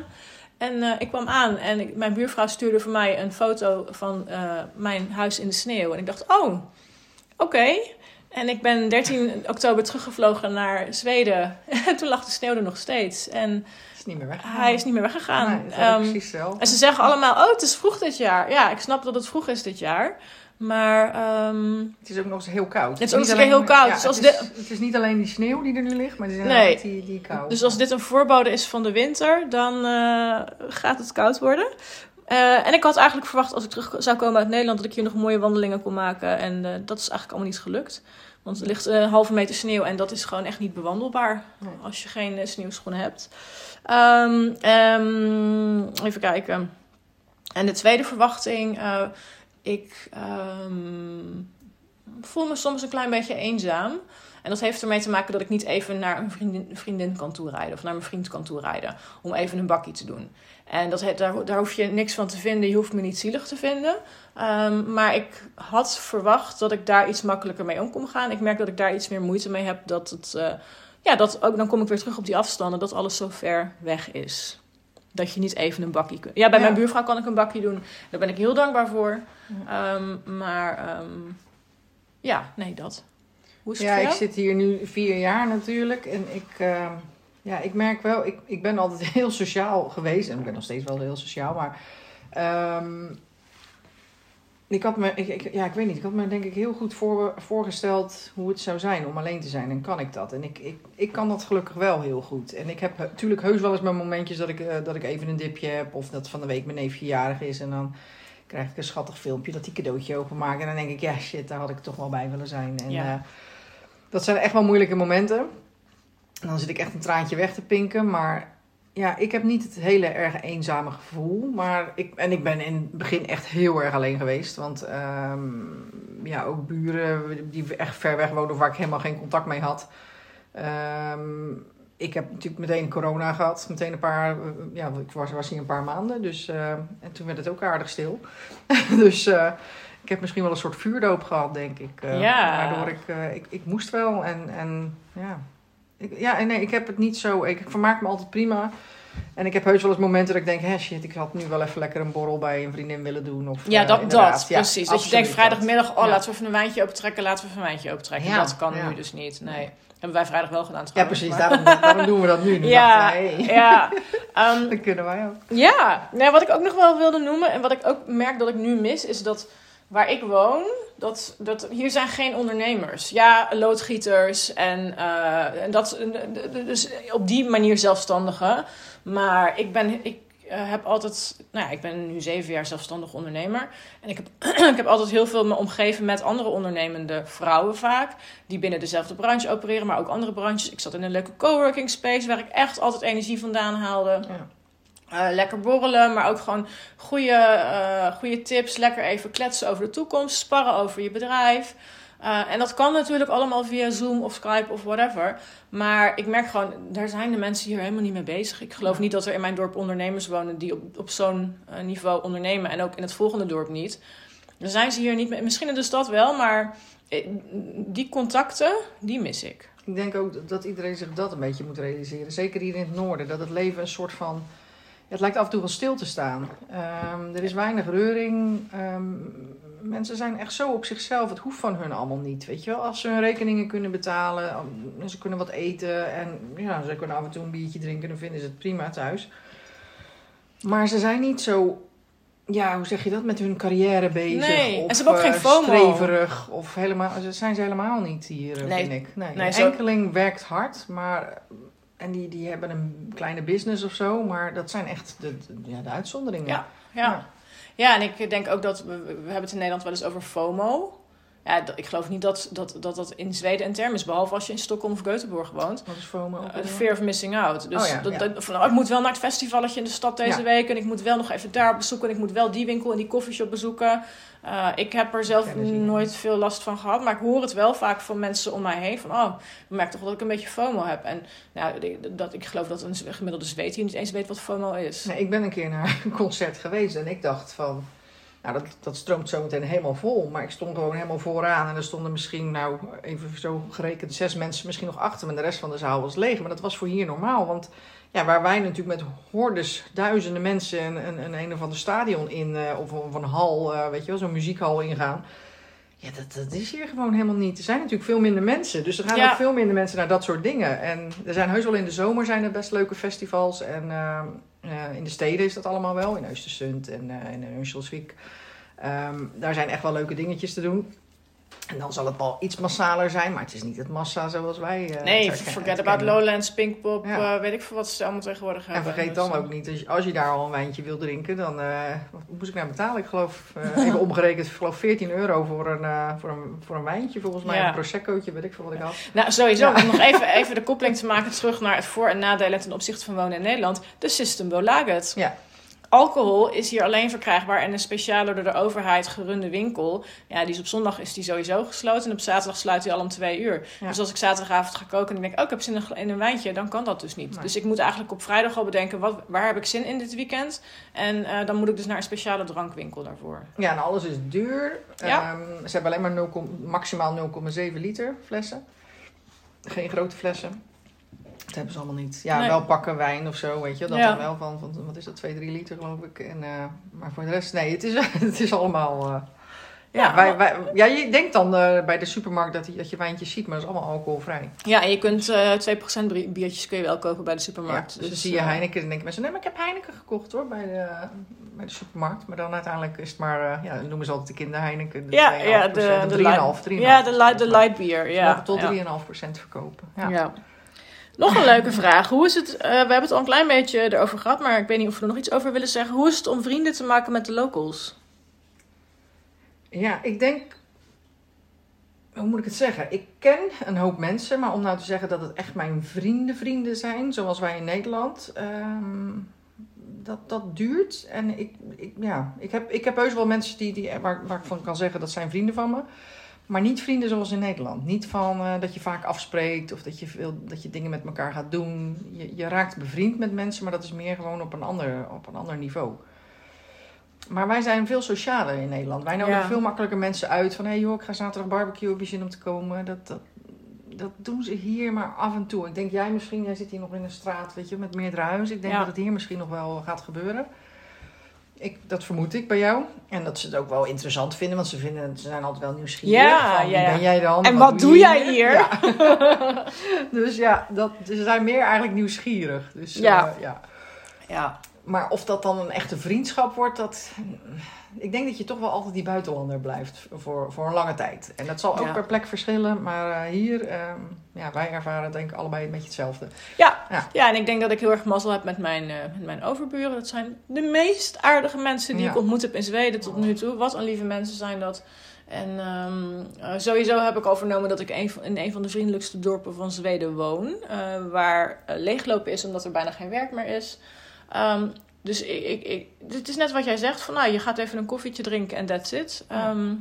En eh, ik kwam aan en ik- mijn buurvrouw stuurde voor mij een foto van eh, mijn huis in de sneeuw. En ik dacht, oh, oké. En ik ben 13 oktober teruggevlogen naar Zweden. En toen lag de sneeuw er nog steeds. En is niet meer weg. hij is niet meer weggegaan. Nee, Ehm, precies zelf. en ze zeggen allemaal, oh, het is vroeg dit jaar. Ja, ik snap dat het vroeg is dit jaar. Maar ehm, Het is ook nog eens heel koud. Het is ook nog heel koud. ja, Dus als het, is, het is niet alleen die sneeuw die er nu ligt, maar het is Nee. die, die kou. Dus als dit een voorbode is van de winter, dan eh, gaat het koud worden. Eh, en ik had eigenlijk verwacht als ik terug zou komen uit Nederland dat ik hier nog mooie wandelingen kon maken. En eh, dat is eigenlijk allemaal niet gelukt. Want er ligt een halve meter sneeuw en dat is gewoon echt niet bewandelbaar Nee. als je geen sneeuwschoenen hebt. Ehm, ehm, even kijken. En de tweede verwachting, ik ehm, voel me soms een klein beetje eenzaam. En dat heeft ermee te maken dat ik niet even naar een vriendin, vriendin kan toerijden of naar mijn vriend kan toerijden om even een bakkie te doen. En dat, daar, daar hoef je niks van te vinden, je hoeft me niet zielig te vinden. Ehm, maar ik had verwacht dat ik daar iets makkelijker mee om kon gaan. Ik merk dat ik daar iets meer moeite mee heb. Dat het, eh, ja, dat ook, dan kom ik weer terug op die afstanden, dat alles zo ver weg is. Dat je niet even een bakkie kunt. Ja, bij Ja. mijn buurvrouw kan ik een bakkie doen. Daar ben ik heel dankbaar voor. Ehm, maar ehm, ja, nee, dat. Hoe is het Ja, ik zit hier nu vier jaar natuurlijk. En ik, ehm, ja, ik merk wel, ik, ik ben altijd heel sociaal geweest. En ik ben nog steeds wel heel sociaal. Maar ik had me, ik, ik- ja, ik weet niet, ik had me denk ik heel goed voor, voorgesteld hoe het zou zijn om alleen te zijn. En kan ik dat? En ik, ik, ik kan dat gelukkig wel heel goed. En ik heb natuurlijk heus wel eens mijn momentjes dat ik, eh, dat ik even een dipje heb. Of dat van de week mijn neefje jarig is. En dan krijg ik een schattig filmpje dat die cadeautje openmaakt. En dan denk ik, ja shit, daar had ik toch wel bij willen zijn. En, Ja. eh, dat zijn echt wel moeilijke momenten. En dan zit ik echt een traantje weg te pinken. Maar ja, ik heb niet het hele erg eenzame gevoel. Maar ik, en ik ben in het begin echt heel erg alleen geweest. Want ehm, ja, ook buren die echt ver weg woonden... waar ik helemaal geen contact mee had. Ehm, ik heb natuurlijk meteen corona gehad. Meteen een paar... eh, Ja, ik was, was hier een paar maanden. Dus, eh, en toen werd het ook aardig stil. dus... eh, ik heb misschien wel een soort vuurdoop gehad, denk ik. Ja. Waardoor ik, ik... Ik moest wel en, en ja... Ik, ja, nee, ik heb het niet zo... Ik, ik vermaak me altijd prima. En ik heb heus wel eens momenten dat ik denk... Hé, shit, ik had nu wel even lekker een borrel bij een vriendin willen doen. Of, Ja, eh, dat, dat Ja, precies. Dat je denkt vrijdagmiddag, oh Ja. laten we even een wijntje opentrekken, laten we even een wijntje opentrekken. Ja, dat kan nu dus niet. Nee. Hebben wij vrijdag wel gedaan Ja, precies. maar- Daarom, daarom doen we dat nu. nu Ja, ja. Ehm, dat kunnen wij ook. Ja, nou, wat ik ook nog wel wilde noemen en wat ik ook merk dat ik nu mis, is dat waar ik woon, dat, dat hier zijn geen ondernemers. Ja, loodgieters en, eh, en dat, dus op die manier zelfstandigen. Maar ik ben, ik eh, heb altijd, nou ja, ik ben nu zeven jaar zelfstandig ondernemer. En ik heb, ik heb altijd heel veel me omgeven met andere ondernemende vrouwen vaak. Die binnen dezelfde branche opereren, maar ook andere branches. Ik zat in een leuke coworking space waar ik echt altijd energie vandaan haalde. Ja. Eh, lekker borrelen, maar ook gewoon goede, eh, goede tips. Lekker even kletsen over de toekomst, sparren over je bedrijf. Eh, en dat kan natuurlijk allemaal via Zoom of Skype of whatever. Maar ik merk gewoon, daar zijn de mensen hier helemaal niet mee bezig. Ik geloof niet dat er in mijn dorp ondernemers wonen die op, op zo'n niveau ondernemen. En ook in het volgende dorp niet. Dan zijn ze hier niet mee. Misschien in de stad wel, maar die contacten, die mis ik. Ik denk ook dat iedereen zich dat een beetje moet realiseren. Zeker hier in het noorden. Dat het leven een soort van... ja, het lijkt af en toe wel stil te staan. Ehm, er is weinig reuring. Ehm, mensen zijn echt zo op zichzelf. Het hoeft van hun allemaal niet. Weet je wel? Als ze hun rekeningen kunnen betalen. en Ze kunnen wat eten. En ja, ze kunnen af en toe een biertje drinken. Dan vinden ze het prima thuis. Maar ze zijn niet zo ja, hoe zeg je dat, met hun carrière bezig. Nee, of, en ze hebben ook eh, geen FOMO. streverig. Of helemaal, dat zijn ze helemaal niet hier, eh, Nee. vind ik. Nee, Nee, zo- enkeling werkt hard, maar... En die, die hebben een kleine business of zo, maar dat zijn echt de, de- ja, de uitzonderingen. Ja. Ja. ja, en ik denk ook dat we, we hebben het in Nederland wel eens over FOMO. Ja, ik geloof niet dat dat, dat dat in Zweden een term is, behalve als je in Stockholm of Göteborg woont. Wat is FOMO? ook Uh, fear of missing out. Dus Oh ja, dat, ja. dat- van, oh, ik moet wel naar het festivalletje in de stad deze Ja. week. En ik moet wel nog even daar bezoeken. En ik moet wel die winkel en die koffieshop bezoeken. Uh, ik heb er zelf nooit veel last van gehad. Maar ik hoor het wel vaak van mensen om mij heen. Van, oh, ik merk toch dat ik een beetje FOMO heb. En nou, dat, ik geloof dat een gemiddelde zweet hier niet eens weet wat FOMO is. Nee, ik ben een keer naar een concert geweest en ik dacht van... Nou, dat, stroomt zo meteen helemaal vol. Maar ik stond gewoon helemaal vooraan. En er stonden misschien, nou, even zo gerekend, zes mensen misschien nog achter me. En de rest van de zaal was leeg. Maar dat was voor hier normaal. Want ja, waar wij natuurlijk met hordes, duizenden mensen een, een, een, een of ander stadion in... eh, of, of een hal, eh, weet je wel, zo'n muziekhal ingaan... Ja, dat, dat is hier gewoon helemaal niet. Er zijn natuurlijk veel minder mensen. Dus er gaan Ja. ook veel minder mensen naar dat soort dingen. En er zijn heus wel in de zomer zijn er best leuke festivals. En eh, eh, in de steden is dat allemaal wel. In Östersund en eh in Örnsköldsvik. Ehm, daar zijn echt wel leuke dingetjes te doen. En dan zal het wel iets massaler zijn. Maar het is niet het massa zoals wij... eh, nee, forget about. Lowlands, Pinkpop, Ja. eh, weet ik veel wat ze allemaal tegenwoordig En hebben. vergeet Dus, dan ook niet, als je daar al een wijntje wil drinken, dan eh, wat moest ik nou betalen? Ik geloof, even omgerekend, ik geloof 14 euro voor een, voor een, voor een wijntje volgens mij. Ja. Een proseccootje, weet ik veel wat ik had. Nou, sowieso, Ja. om nog even, even de koppeling te maken terug naar het voor- en nadelen ten opzichte van wonen in Nederland. De System Laget. Ja. Alcohol is hier alleen verkrijgbaar in een speciale door de overheid gerunde winkel. Ja, die is op zondag is die sowieso gesloten en op zaterdag sluit hij al om twee uur. Ja. Dus als ik zaterdagavond ga koken en ik denk, oh, ik heb zin in een- wijntje, dan kan dat dus niet. Nee. Dus ik moet eigenlijk op vrijdag al bedenken, wat, waar heb ik zin in dit weekend? En eh, dan moet ik dus naar een speciale drankwinkel daarvoor. Ja, en alles is duur. Ja. Ehm, ze hebben alleen maar 0, maximaal 0,7 liter flessen. Geen grote flessen. Dat hebben ze allemaal niet. Ja, Nee. wel pakken wijn of zo, weet je. Dat Ja. dan wel van, van, wat is dat, 2, 3 liter geloof ik. En, eh, maar voor de rest, nee, het is, het is allemaal... eh, ja, Ja, wij, wij, ja, je denkt dan eh, bij de supermarkt dat, je- dat je wijntjes ziet, maar dat is allemaal alcoholvrij. Ja, en je kunt eh 2% brie- biertjes kun je wel kopen bij de supermarkt. Ja, dus, dus zie je Heineken en denken mensen, nee, maar ik heb Heineken gekocht hoor, bij de, bij de supermarkt. Maar dan uiteindelijk is het maar, eh, ja, dan noemen ze altijd de kinder Heineken. De Ja, 2,5%, ja, de, de de 3,5, 3,5. light, ja, de, light, de light beer. Ze Ja, mogen tot ja. 3,5% verkopen. Ja. Nog een leuke vraag. Hoe is het, eh, we hebben het al een klein beetje erover gehad, maar ik weet niet of we er nog iets over willen zeggen. Hoe is het om vrienden te maken met de locals? ja, ik denk, hoe moet ik het zeggen? Ik ken een hoop mensen, maar om nou te zeggen dat het echt mijn vrienden vrienden zijn, zoals wij in Nederland, ehm, dat, dat duurt. En ik, ik, ja, ik, heb, ik heb heus wel mensen die, die, waar, waar ik van kan zeggen dat zijn vrienden van me. Maar niet vrienden zoals in Nederland. Niet van eh, dat je vaak afspreekt of dat je, veel, dat je dingen met elkaar gaat doen. Je, je raakt bevriend met mensen, maar dat is meer gewoon op een ander, op een ander niveau. Maar wij zijn veel socialer in Nederland. Wij nodigen Ja. veel makkelijker mensen uit. Van hé hey joh, ik ga zaterdag barbecue, heb je zin om te komen? Dat, dat, dat doen ze hier maar af en toe. Ik denk jij misschien, jij zit hier nog in een straat weet je, met meerdere huizen. Ik denk Ja. dat het hier misschien nog wel gaat gebeuren. Ik, dat vermoed ik bij jou. En dat ze het ook wel interessant vinden, want ze, vinden, ze zijn altijd wel nieuwsgierig. Ja, van, wie ja, ja. ben jij dan? En wat doe jij hier? Ja. dus ja, dat, ze zijn meer eigenlijk nieuwsgierig. Dus, Ja. eh, ja. Ja, Maar of dat dan een echte vriendschap wordt, dat... Ik denk dat je toch wel altijd die buitenlander blijft voor, voor een lange tijd. En dat zal ook Ja. per plek verschillen. Maar eh, hier, ehm, ja, wij ervaren denk ik allebei een beetje hetzelfde. ja. Ja. ja, en ik denk dat ik heel erg mazzel heb met mijn, eh, met mijn overburen. Dat zijn de meest aardige mensen die Ja. ik ontmoet heb in Zweden tot nu toe. Wat een lieve mensen zijn dat. En ehm, eh, sowieso heb ik al vernomen dat ik een in een van de vriendelijkste dorpen van Zweden woon. eh, waar leeglopen is omdat er bijna geen werk meer is. Ehm, dus ik, ik, ik, het is net wat jij zegt: van nou, je gaat even een koffietje drinken en that's it. Ja. Ehm,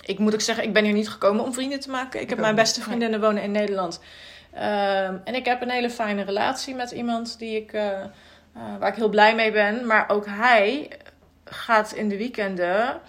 ik moet ook zeggen, ik ben hier niet gekomen om vrienden te maken. Ik, heb mijn beste vriendinnen wonen in Nederland. Ehm, en ik heb een hele fijne relatie met iemand die ik, eh, eh, waar ik heel blij mee ben. Maar ook hij gaat in de weekenden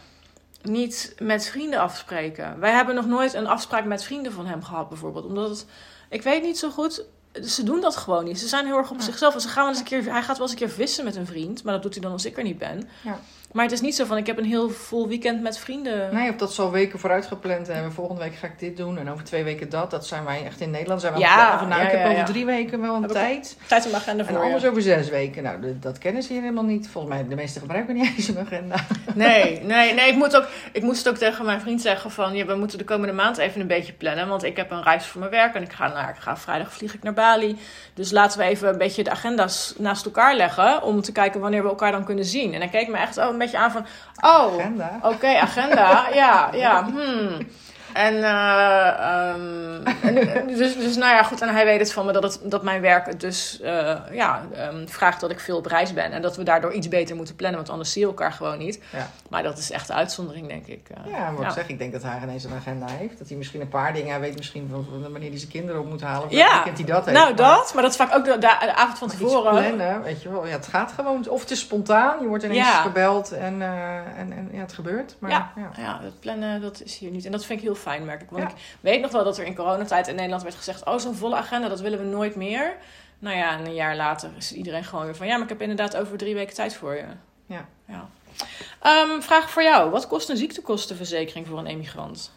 niet met vrienden afspreken. Wij hebben nog nooit een afspraak met vrienden van hem gehad, bijvoorbeeld. Omdat het, ik weet niet zo goed. Ze doen dat gewoon niet. Ze zijn heel erg op Ja. zichzelf. En Ze gaan wel eens een keer, hij gaat wel eens een keer vissen met een vriend. Maar dat doet hij dan als ik er niet ben. Ja. Maar het is niet zo van, ik heb een heel vol weekend met vrienden. Nee, of dat zal weken vooruit gepland hebben. Volgende week ga ik dit doen en over twee weken dat. Dat zijn wij echt in Nederland. Zijn we Ja, van, nou, ja, ik heb ja, over ja. drie weken wel een Heb tijd. Tijd om agenda En voor anders je. over zes weken. Nou, dat kennen ze hier helemaal niet. Volgens mij, de meeste gebruiken niet eens een agenda. Nee, nee, nee. Ik, moet ook, ik moest ook tegen mijn vriend zeggen van... Ja, we moeten de komende maand even een beetje plannen. Want ik heb een reis voor mijn werk. En ik ga, naar, ik ga vrijdag vlieg ik naar Bali. Dus laten we even een beetje de agenda's naast elkaar leggen. Om te kijken wanneer we elkaar dan kunnen zien. En hij keek me echt oh, beetje aan van... Oh, Agenda. Oké, agenda. ja, ja. Hmm. En, eh, ehm, en, dus, dus nou ja, goed. En hij weet het van me dat, het, dat mijn werk het dus eh, ja, ehm, vraagt dat ik veel op reis ben. En dat we daardoor iets beter moeten plannen, want anders zie je elkaar gewoon niet. Ja. Maar dat is echt de uitzondering, denk ik. eh. Ja, wat ja. ik zeg, ik denk dat hij ineens een agenda heeft. Dat hij misschien een paar dingen, hij weet misschien van wanneer hij zijn kinderen op moet halen. Of Ja. hij dat heeft. nou, Maar- dat. Maar dat is vaak ook de, de, de avond van Maar tevoren. plannen, weet je wel. Ja, het gaat gewoon. Of het is spontaan. Je wordt ineens gebeld en, eh, en, en ja, het gebeurt. Maar, Ja. ja. Ja, het plannen, dat is hier niet. En dat vind ik heel fijn, merk ik. Want Ja. ik weet nog wel dat er in coronatijd in Nederland werd gezegd... oh, zo'n volle agenda, dat willen we nooit meer. Nou ja, en een jaar later is iedereen gewoon weer van... ja, maar ik heb inderdaad over drie weken tijd voor je. Ja. ja. Ehm, vraag voor jou. Wat kost een ziektekostenverzekering voor een emigrant?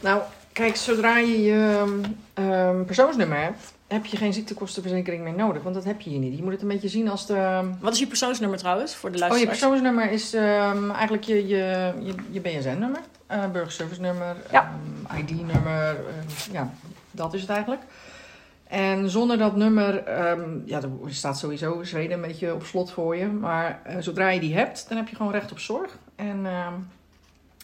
Nou, kijk, zodra je je ehm, persoonsnummer hebt, heb je geen ziektekostenverzekering meer nodig. Want dat heb je hier niet. Je moet het een beetje zien als de... Wat is je persoonsnummer trouwens, voor de Oh, je luisteraars? persoonsnummer is ehm, eigenlijk je, je, je, je BSN-nummer, eh burgerservice-nummer, Ja. ehm, ID-nummer. ehm, ja, dat is het eigenlijk. En zonder dat nummer, ehm, ja, er staat sowieso Zweden een beetje op slot voor je. Maar eh, zodra je die hebt, dan heb je gewoon recht op zorg. En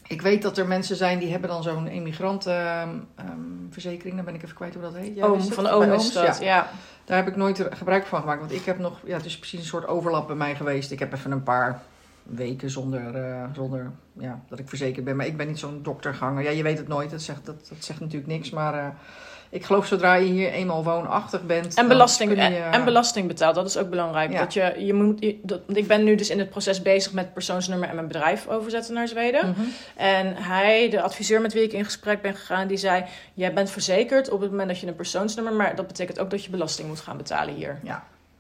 ik weet dat er mensen zijn die hebben dan zo'n emigrantenverzekering. dan ben ik even kwijt hoe dat heet. Jij Oom, van Oom is Ooms, dat, ja. ja. Daar heb ik nooit gebruik van gemaakt. Want ik heb nog, ja, het is precies een soort overlap bij mij geweest. Ik heb even een paar weken zonder, eh, zonder ja, dat ik verzekerd ben. Maar ik ben niet zo'n dokterganger. Ja, je weet het nooit. Dat zegt, dat, dat zegt natuurlijk niks. Maar eh, ik geloof zodra je hier eenmaal woonachtig bent. En belasting, je, en, en belasting betaalt, dat is ook belangrijk. Ja. Dat je, je moet, je- dat, ik ben nu dus in het proces bezig met persoonsnummer en mijn bedrijf overzetten naar Zweden. Mhm. En hij, de adviseur met wie ik in gesprek ben gegaan, die zei: Jij bent verzekerd op het moment dat je een persoonsnummer, maar dat betekent ook dat je belasting moet gaan betalen hier.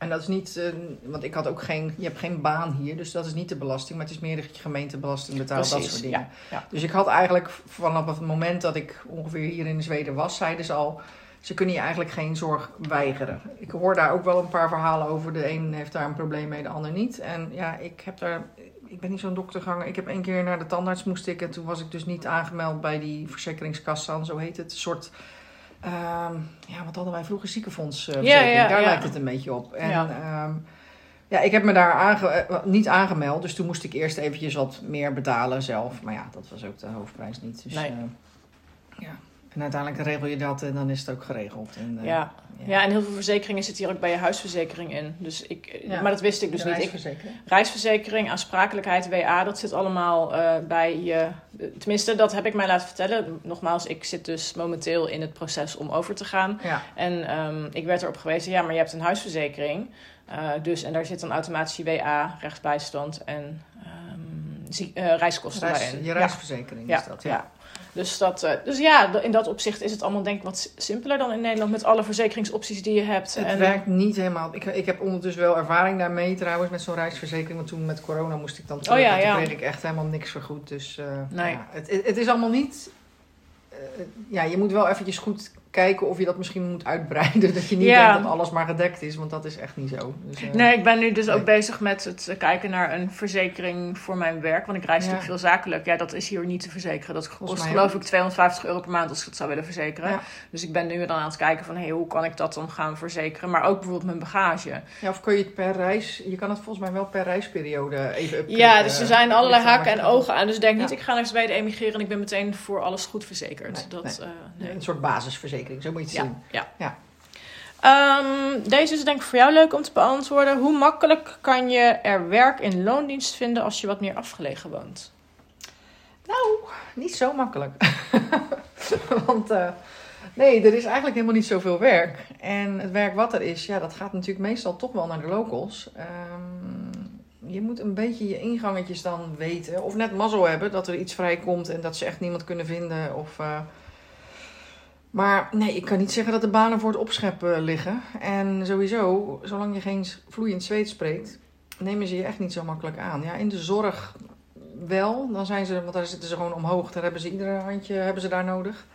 En dat is niet, eh, want ik had ook geen, je hebt geen baan hier, dus dat is niet de belasting, maar het is meer dat je gemeentebelasting betaalt, dat soort dingen. Ja, ja. Dus ik had eigenlijk vanaf het moment dat ik ongeveer hier in Zweden was, zeiden ze al, ze kunnen je eigenlijk geen zorg weigeren. Ik hoor daar ook wel een paar verhalen over. De een heeft daar een probleem mee, de ander niet. En ja, ik heb daar, ik ben niet zo'n dokterganger. Ik heb één keer naar de tandarts moest ik en toen was ik dus niet aangemeld bij die verzekeringskassa, zo heet het. Een soort, ehm, ja, wat hadden wij vroeger, ziekenfondsverzekering. Ja, ja, daar ja. lijkt het een beetje op. En Ja. ja. ja, ik heb me daar aange, eh, niet aangemeld, dus toen moest ik eerst eventjes wat meer betalen zelf. Maar ja, dat was ook de hoofdprijs niet. Dus, Nee. eh, ja. En uiteindelijk regel je dat en dan is het ook geregeld. En, eh, Ja. ja, en heel veel verzekeringen zitten hier ook bij je huisverzekering in. Dus ik, Ja. Maar dat wist ik dus niet. Ik, reisverzekering. reisverzekering, aansprakelijkheid, WA, dat zit allemaal eh, bij je. Tenminste, dat heb ik mij laten vertellen. Nogmaals, ik zit dus momenteel in het proces om over te gaan. Ja. En ehm, ik werd erop gewezen, ja, maar je hebt een huisverzekering. Eh, dus, en daar zit dan automatisch je WA, rechtsbijstand en ehm, zie- eh, reiskosten Reis- bij in. je reisverzekering is dat. ja. Ja. Dus, dat, eh, dus ja, in dat opzicht is het allemaal denk ik wat simpeler dan in Nederland met alle verzekeringsopties die je hebt. Het en, werkt niet helemaal. Ik, ik heb ondertussen wel ervaring daarmee trouwens met zo'n reisverzekering. Want toen met corona moest ik dan terug. Oh ja, en toen ja. kreeg ik echt helemaal niks vergoed. Dus eh, Nee. ja, het, het, het is allemaal niet... eh, ja, je moet wel eventjes goed kijken of je dat misschien moet uitbreiden. Dat je niet Ja. denkt dat alles maar gedekt is. Want dat is echt niet zo. Dus, eh, Nee, ik ben nu dus ook bezig met het eh, kijken naar een verzekering voor mijn werk. Want ik reis Ja. natuurlijk veel zakelijk. Ja, dat is hier niet te verzekeren. Dat kost geloof ik 250 euro per maand als ik het zou willen verzekeren. Ja. Dus ik ben nu dan aan het kijken van hey, hoe kan ik dat dan gaan verzekeren. Maar ook bijvoorbeeld mijn bagage. Ja, of kun je het per reis... Je kan het volgens mij wel per reisperiode even upgraden. Ja, dus er zijn allerlei ligt aan haken en ogen aan. Dus denk niet, ik ga naar Zweden emigreren en ik ben meteen voor alles goed verzekerd. Nee, dat, eh, nee. Een soort basisverzekering, zo moet je het zien. ja. Ja. Ehm, deze is denk ik voor jou leuk om te beantwoorden. Hoe makkelijk kan je er werk in loondienst vinden als je wat meer afgelegen woont? Nou, niet zo makkelijk. Want eh, nee, er is eigenlijk helemaal niet zoveel werk. En het werk wat er is, ja, dat gaat natuurlijk meestal toch wel naar de locals. Ehm, je moet een beetje je ingangetjes dan weten. Of net mazzel hebben dat er iets vrijkomt en dat ze echt niemand kunnen vinden. Of, eh, Maar nee, ik kan niet zeggen dat de banen voor het opscheppen liggen. En sowieso, zolang je geen vloeiend Zweeds spreekt, nemen ze je echt niet zo makkelijk aan. Ja, in de zorg wel. Dan zijn ze, want daar zitten ze gewoon omhoog. Daar hebben ze iedere handje hebben ze daar nodig.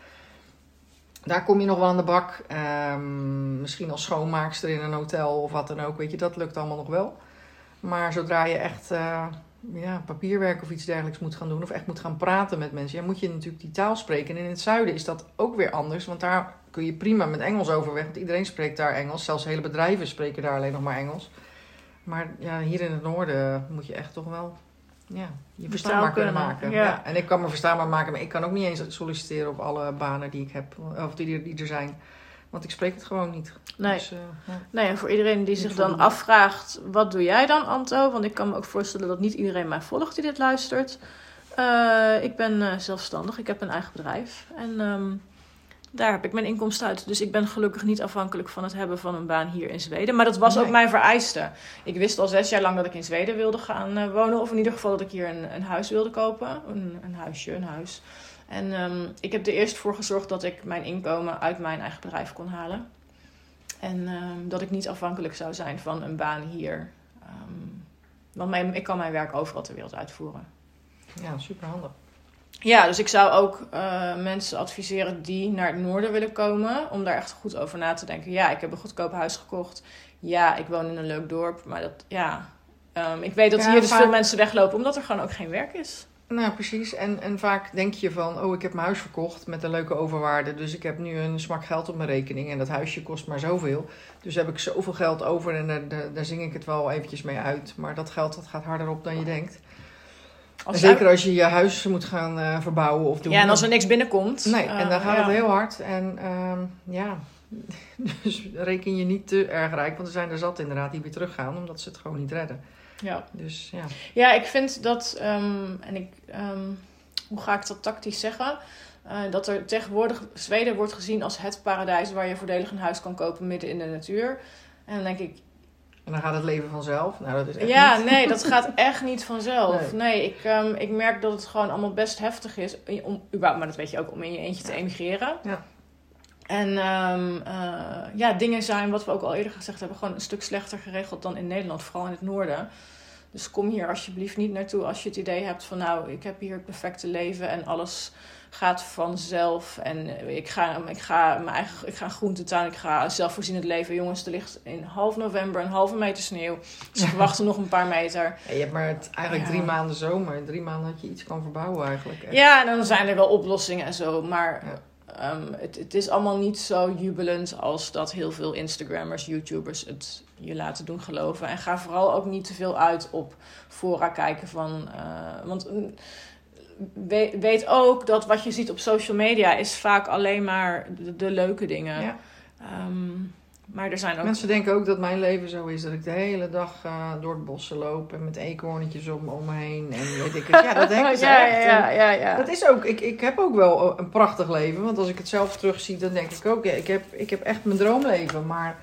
Daar kom je nog wel aan de bak. Ehm, misschien als schoonmaakster in een hotel of wat dan ook. Weet je, dat lukt allemaal nog wel. Maar zodra je echt eh, ja, papierwerk of iets dergelijks moet gaan doen, of echt moet gaan praten met mensen, ja, moet je natuurlijk die taal spreken. En in het zuiden is dat ook weer anders, want daar kun je prima met Engels overweg. Want iedereen spreekt daar Engels. Zelfs hele bedrijven spreken daar alleen nog maar Engels. Maar ja, hier in het noorden moet je echt toch wel ja, je verstaanbaar kunnen maken. Ja. Ja. En ik kan me verstaanbaar maken, maar ik kan ook niet eens solliciteren op alle banen die ik heb, of die, die er zijn. Want ik spreek het gewoon niet. Nee. Dus, eh, ja. Nee, en voor iedereen die zich dan afvraagt, wat doe jij dan, Anto? Want ik kan me ook voorstellen dat niet iedereen mij volgt die dit luistert. Eh, ik ben eh, zelfstandig, ik heb een eigen bedrijf. En ehm, daar heb ik mijn inkomsten uit. Dus ik ben gelukkig niet afhankelijk van het hebben van een baan hier in Zweden. Maar dat was Nee. ook mijn vereiste. Ik wist al zes jaar lang dat ik in Zweden wilde gaan wonen. Of in ieder geval dat ik hier een, een huis wilde kopen. Een, een huisje, een huis. En ehm, ik heb er eerst voor gezorgd dat ik mijn inkomen uit mijn eigen bedrijf kon halen. En ehm, dat ik niet afhankelijk zou zijn van een baan hier. Ehm, want mijn, ik kan mijn werk overal ter wereld uitvoeren. ja, super handig. Ja, dus ik zou ook eh, mensen adviseren die naar het noorden willen komen. Om daar echt goed over na te denken. Ja, ik heb een goedkoop huis gekocht. Ja, ik woon in een leuk dorp. Maar dat, ja... ik weet dat Ja, hier dus vaak- veel mensen weglopen omdat er gewoon ook geen werk is. Nou, precies. En, en vaak denk je van, oh, ik heb mijn huis verkocht met een leuke overwaarde. Dus ik heb nu een smak geld op mijn rekening en dat huisje kost maar zoveel. Dus heb ik zoveel geld over en daar, daar, daar zing ik het wel eventjes mee uit. Maar dat geld dat gaat harder op dan je denkt. Als zeker als je je huis moet gaan eh, verbouwen of doen. Ja, en als er niks binnenkomt. Nee, eh, en dan gaat ja. het heel hard. En ehm, ja, dus reken je niet te erg rijk. Want er zijn er zat inderdaad die weer teruggaan, omdat ze het gewoon niet redden. Ja. Dus ja. Ja, ik vind dat, ehm, en ik, ehm, hoe ga ik dat tactisch zeggen? Eh, dat er tegenwoordig Zweden wordt gezien als het paradijs waar je voordelig een huis kan kopen midden in de natuur. En dan denk ik, En dan gaat het leven vanzelf. Nou, dat is echt ja, niet. nee, dat gaat echt niet vanzelf. Nee. Nee, ik, ehm, ik merk dat het gewoon allemaal best heftig is. Om, überhaupt, maar dat weet je ook, om in je eentje te emigreren. Ja. En ehm, eh, ja, dingen zijn, wat we ook al eerder gezegd hebben, gewoon een stuk slechter geregeld dan in Nederland, vooral in het noorden. Dus kom hier alsjeblieft niet naartoe als je het idee hebt van nou, ik heb hier het perfecte leven en alles gaat vanzelf. En ik ga, ik ga mijn eigen, ik ga groentetuin, ik ga zelfvoorzienend leven. Jongens, er ligt in half november een halve meter sneeuw. Dus ik wacht er nog een paar meter. Ja, je hebt maar het, eigenlijk Ja. drie maanden zomer. In drie maanden dat je iets kan verbouwen eigenlijk. Echt. Ja, en dan zijn er wel oplossingen en zo. Maar Ja. Ehm, het, het is allemaal niet zo jubelend als dat heel veel Instagrammers, YouTubers het je laten doen geloven. En ga vooral ook niet te veel uit op fora kijken van. eh, want mm, we- weet ook dat wat je ziet op social media is vaak alleen maar de, de leuke dingen. Ja. Ehm, maar er zijn ook. Mensen denken ook dat mijn leven zo is. Dat ik de hele dag eh, door het bossen loop. En met eekhoornetjes om, om me heen. En weet ik het. Ja, dat denken ze ja, echt. ja, ja, ja. Dat is ook, ik, ik heb ook wel een prachtig leven. Want als ik het zelf terugzie, dan denk ik ook, ja, ik, heb, ik heb echt mijn droomleven. Maar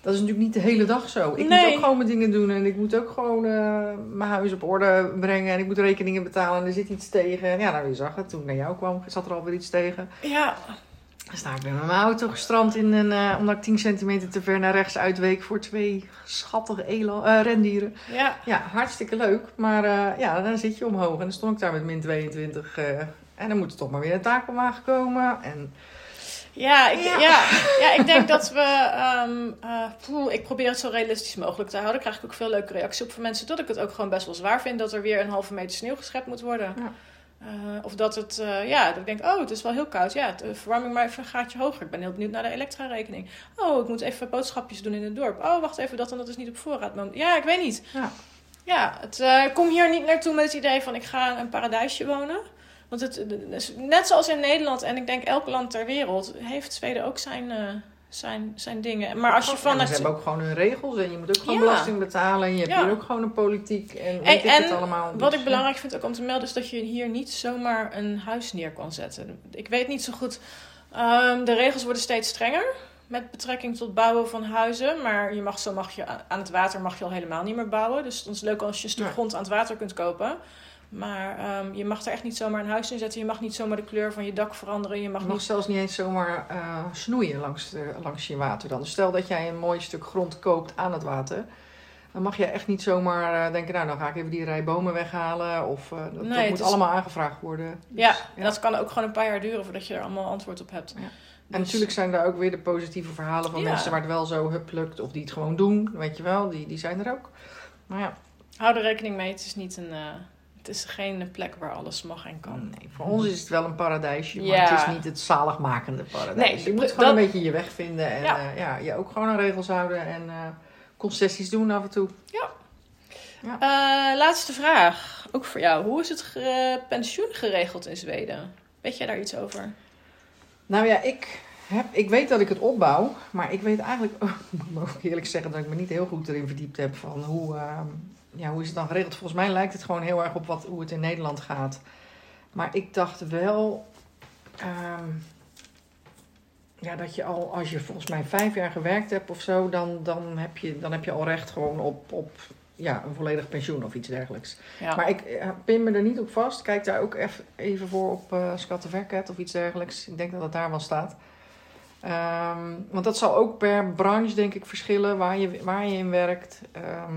dat is natuurlijk niet de hele dag zo. Ik Nee. moet ook gewoon mijn dingen doen. En ik moet ook gewoon eh, mijn huis op orde brengen. En ik moet rekeningen betalen. En er zit iets tegen. En ja, nou, je zag het. Toen ik naar jou kwam, zat er alweer iets tegen. ja, sta ik met mijn auto gestrand in een, eh, omdat ik 10 centimeter te ver naar rechts uitweek voor twee schattige eh, rendieren. ja. Ja, hartstikke leuk. Maar eh, ja, dan zit je omhoog. En dan stond ik daar met min 22. eh, en dan moet er toch maar weer een takelwagen komen. En Ja, ik, Ja. ja. Ja, ik denk dat we. ehm, eh, poeh, ik probeer het zo realistisch mogelijk te houden. Krijg ik ook veel leuke reacties op van mensen. Dat ik het ook gewoon best wel zwaar vind dat er weer een halve meter sneeuw geschept moet worden. Ja. Eh, of dat het, eh, ja, dat ik denk, oh, het is wel heel koud. Ja, de verwarming maar even een gaatje hoger. Ik ben heel benieuwd naar de elektra-rekening. Oh, ik moet even boodschapjes doen in het dorp. Oh, wacht even, dat en dat is niet op voorraad. Maar, ja, ik weet niet. Ja. Ja, het, eh, ik kom hier niet naartoe met het idee van ik ga een paradijsje wonen. Want het, net zoals in Nederland en ik denk elk land ter wereld heeft Zweden ook zijn, eh, zijn, zijn dingen. Maar als je ze hebben ook gewoon hun regels. En je moet ook gewoon Ja. belasting betalen. En je hebt Ja. hier ook gewoon een politiek. En weet En- ik en het allemaal. wat Dus, ik belangrijk vind ook om te melden is dat je hier niet zomaar een huis neer kan zetten. Ik weet niet zo goed. ehm, de regels worden steeds strenger met betrekking tot bouwen van huizen. Maar je mag, zo mag je aan het water mag je al helemaal niet meer bouwen. Dus het is leuk als je een stuk grond aan het water kunt kopen. Maar ehm, je mag er echt niet zomaar een huis in zetten. Je mag niet zomaar de kleur van je dak veranderen. Je mag Je mag niet zelfs niet eens zomaar eh, snoeien langs, de, langs je water dan. Dus stel dat jij een mooi stuk grond koopt aan het water. Dan mag je echt niet zomaar eh, denken, nou dan ga ik even die rij bomen weghalen. Of eh, dat, dat Nee, moet is- allemaal aangevraagd worden. Dus, Ja, en dat kan ook gewoon een paar jaar duren voordat je er allemaal antwoord op hebt. Ja. Dus- En natuurlijk zijn daar ook weer de positieve verhalen van Ja. mensen waar het wel zo hup lukt. Of die het gewoon doen, weet je wel. Die, die zijn er ook. Maar ja, Hou er rekening mee, het is niet een. Eh, is geen plek waar alles mag en kan. nee, voor ons is het wel een paradijsje. Maar Ja. het is niet het zaligmakende paradijs. Nee, je moet dat- gewoon een beetje je weg vinden. En Ja. ja. ja, je ook gewoon aan regels houden. En eh, concessies doen af en toe. Eh, laatste vraag, ook voor jou. Hoe is het ge- pensioen geregeld in Zweden? Weet jij daar iets over? Nou ja, ik, heb, ik weet dat ik het opbouw, maar ik weet eigenlijk, oh, ik moet ook eerlijk zeggen dat ik me niet heel goed erin verdiept heb van hoe, ehm, ja, hoe is het dan geregeld. Volgens mij lijkt het gewoon heel erg op wat, hoe het in Nederland gaat. Maar ik dacht wel, ehm, ja, dat je al, als je volgens mij vijf jaar gewerkt hebt of zo, dan, dan, heb, je, dan heb je al recht gewoon op, op ja, een volledig pensioen of iets dergelijks. Ja. Maar ik eh, pin me er niet op vast. Kijk daar ook even voor op uh, of iets dergelijks. Ik denk dat het daar wel staat. Ehm, want dat zal ook per branche, denk ik, verschillen waar je, waar je in werkt. Ehm,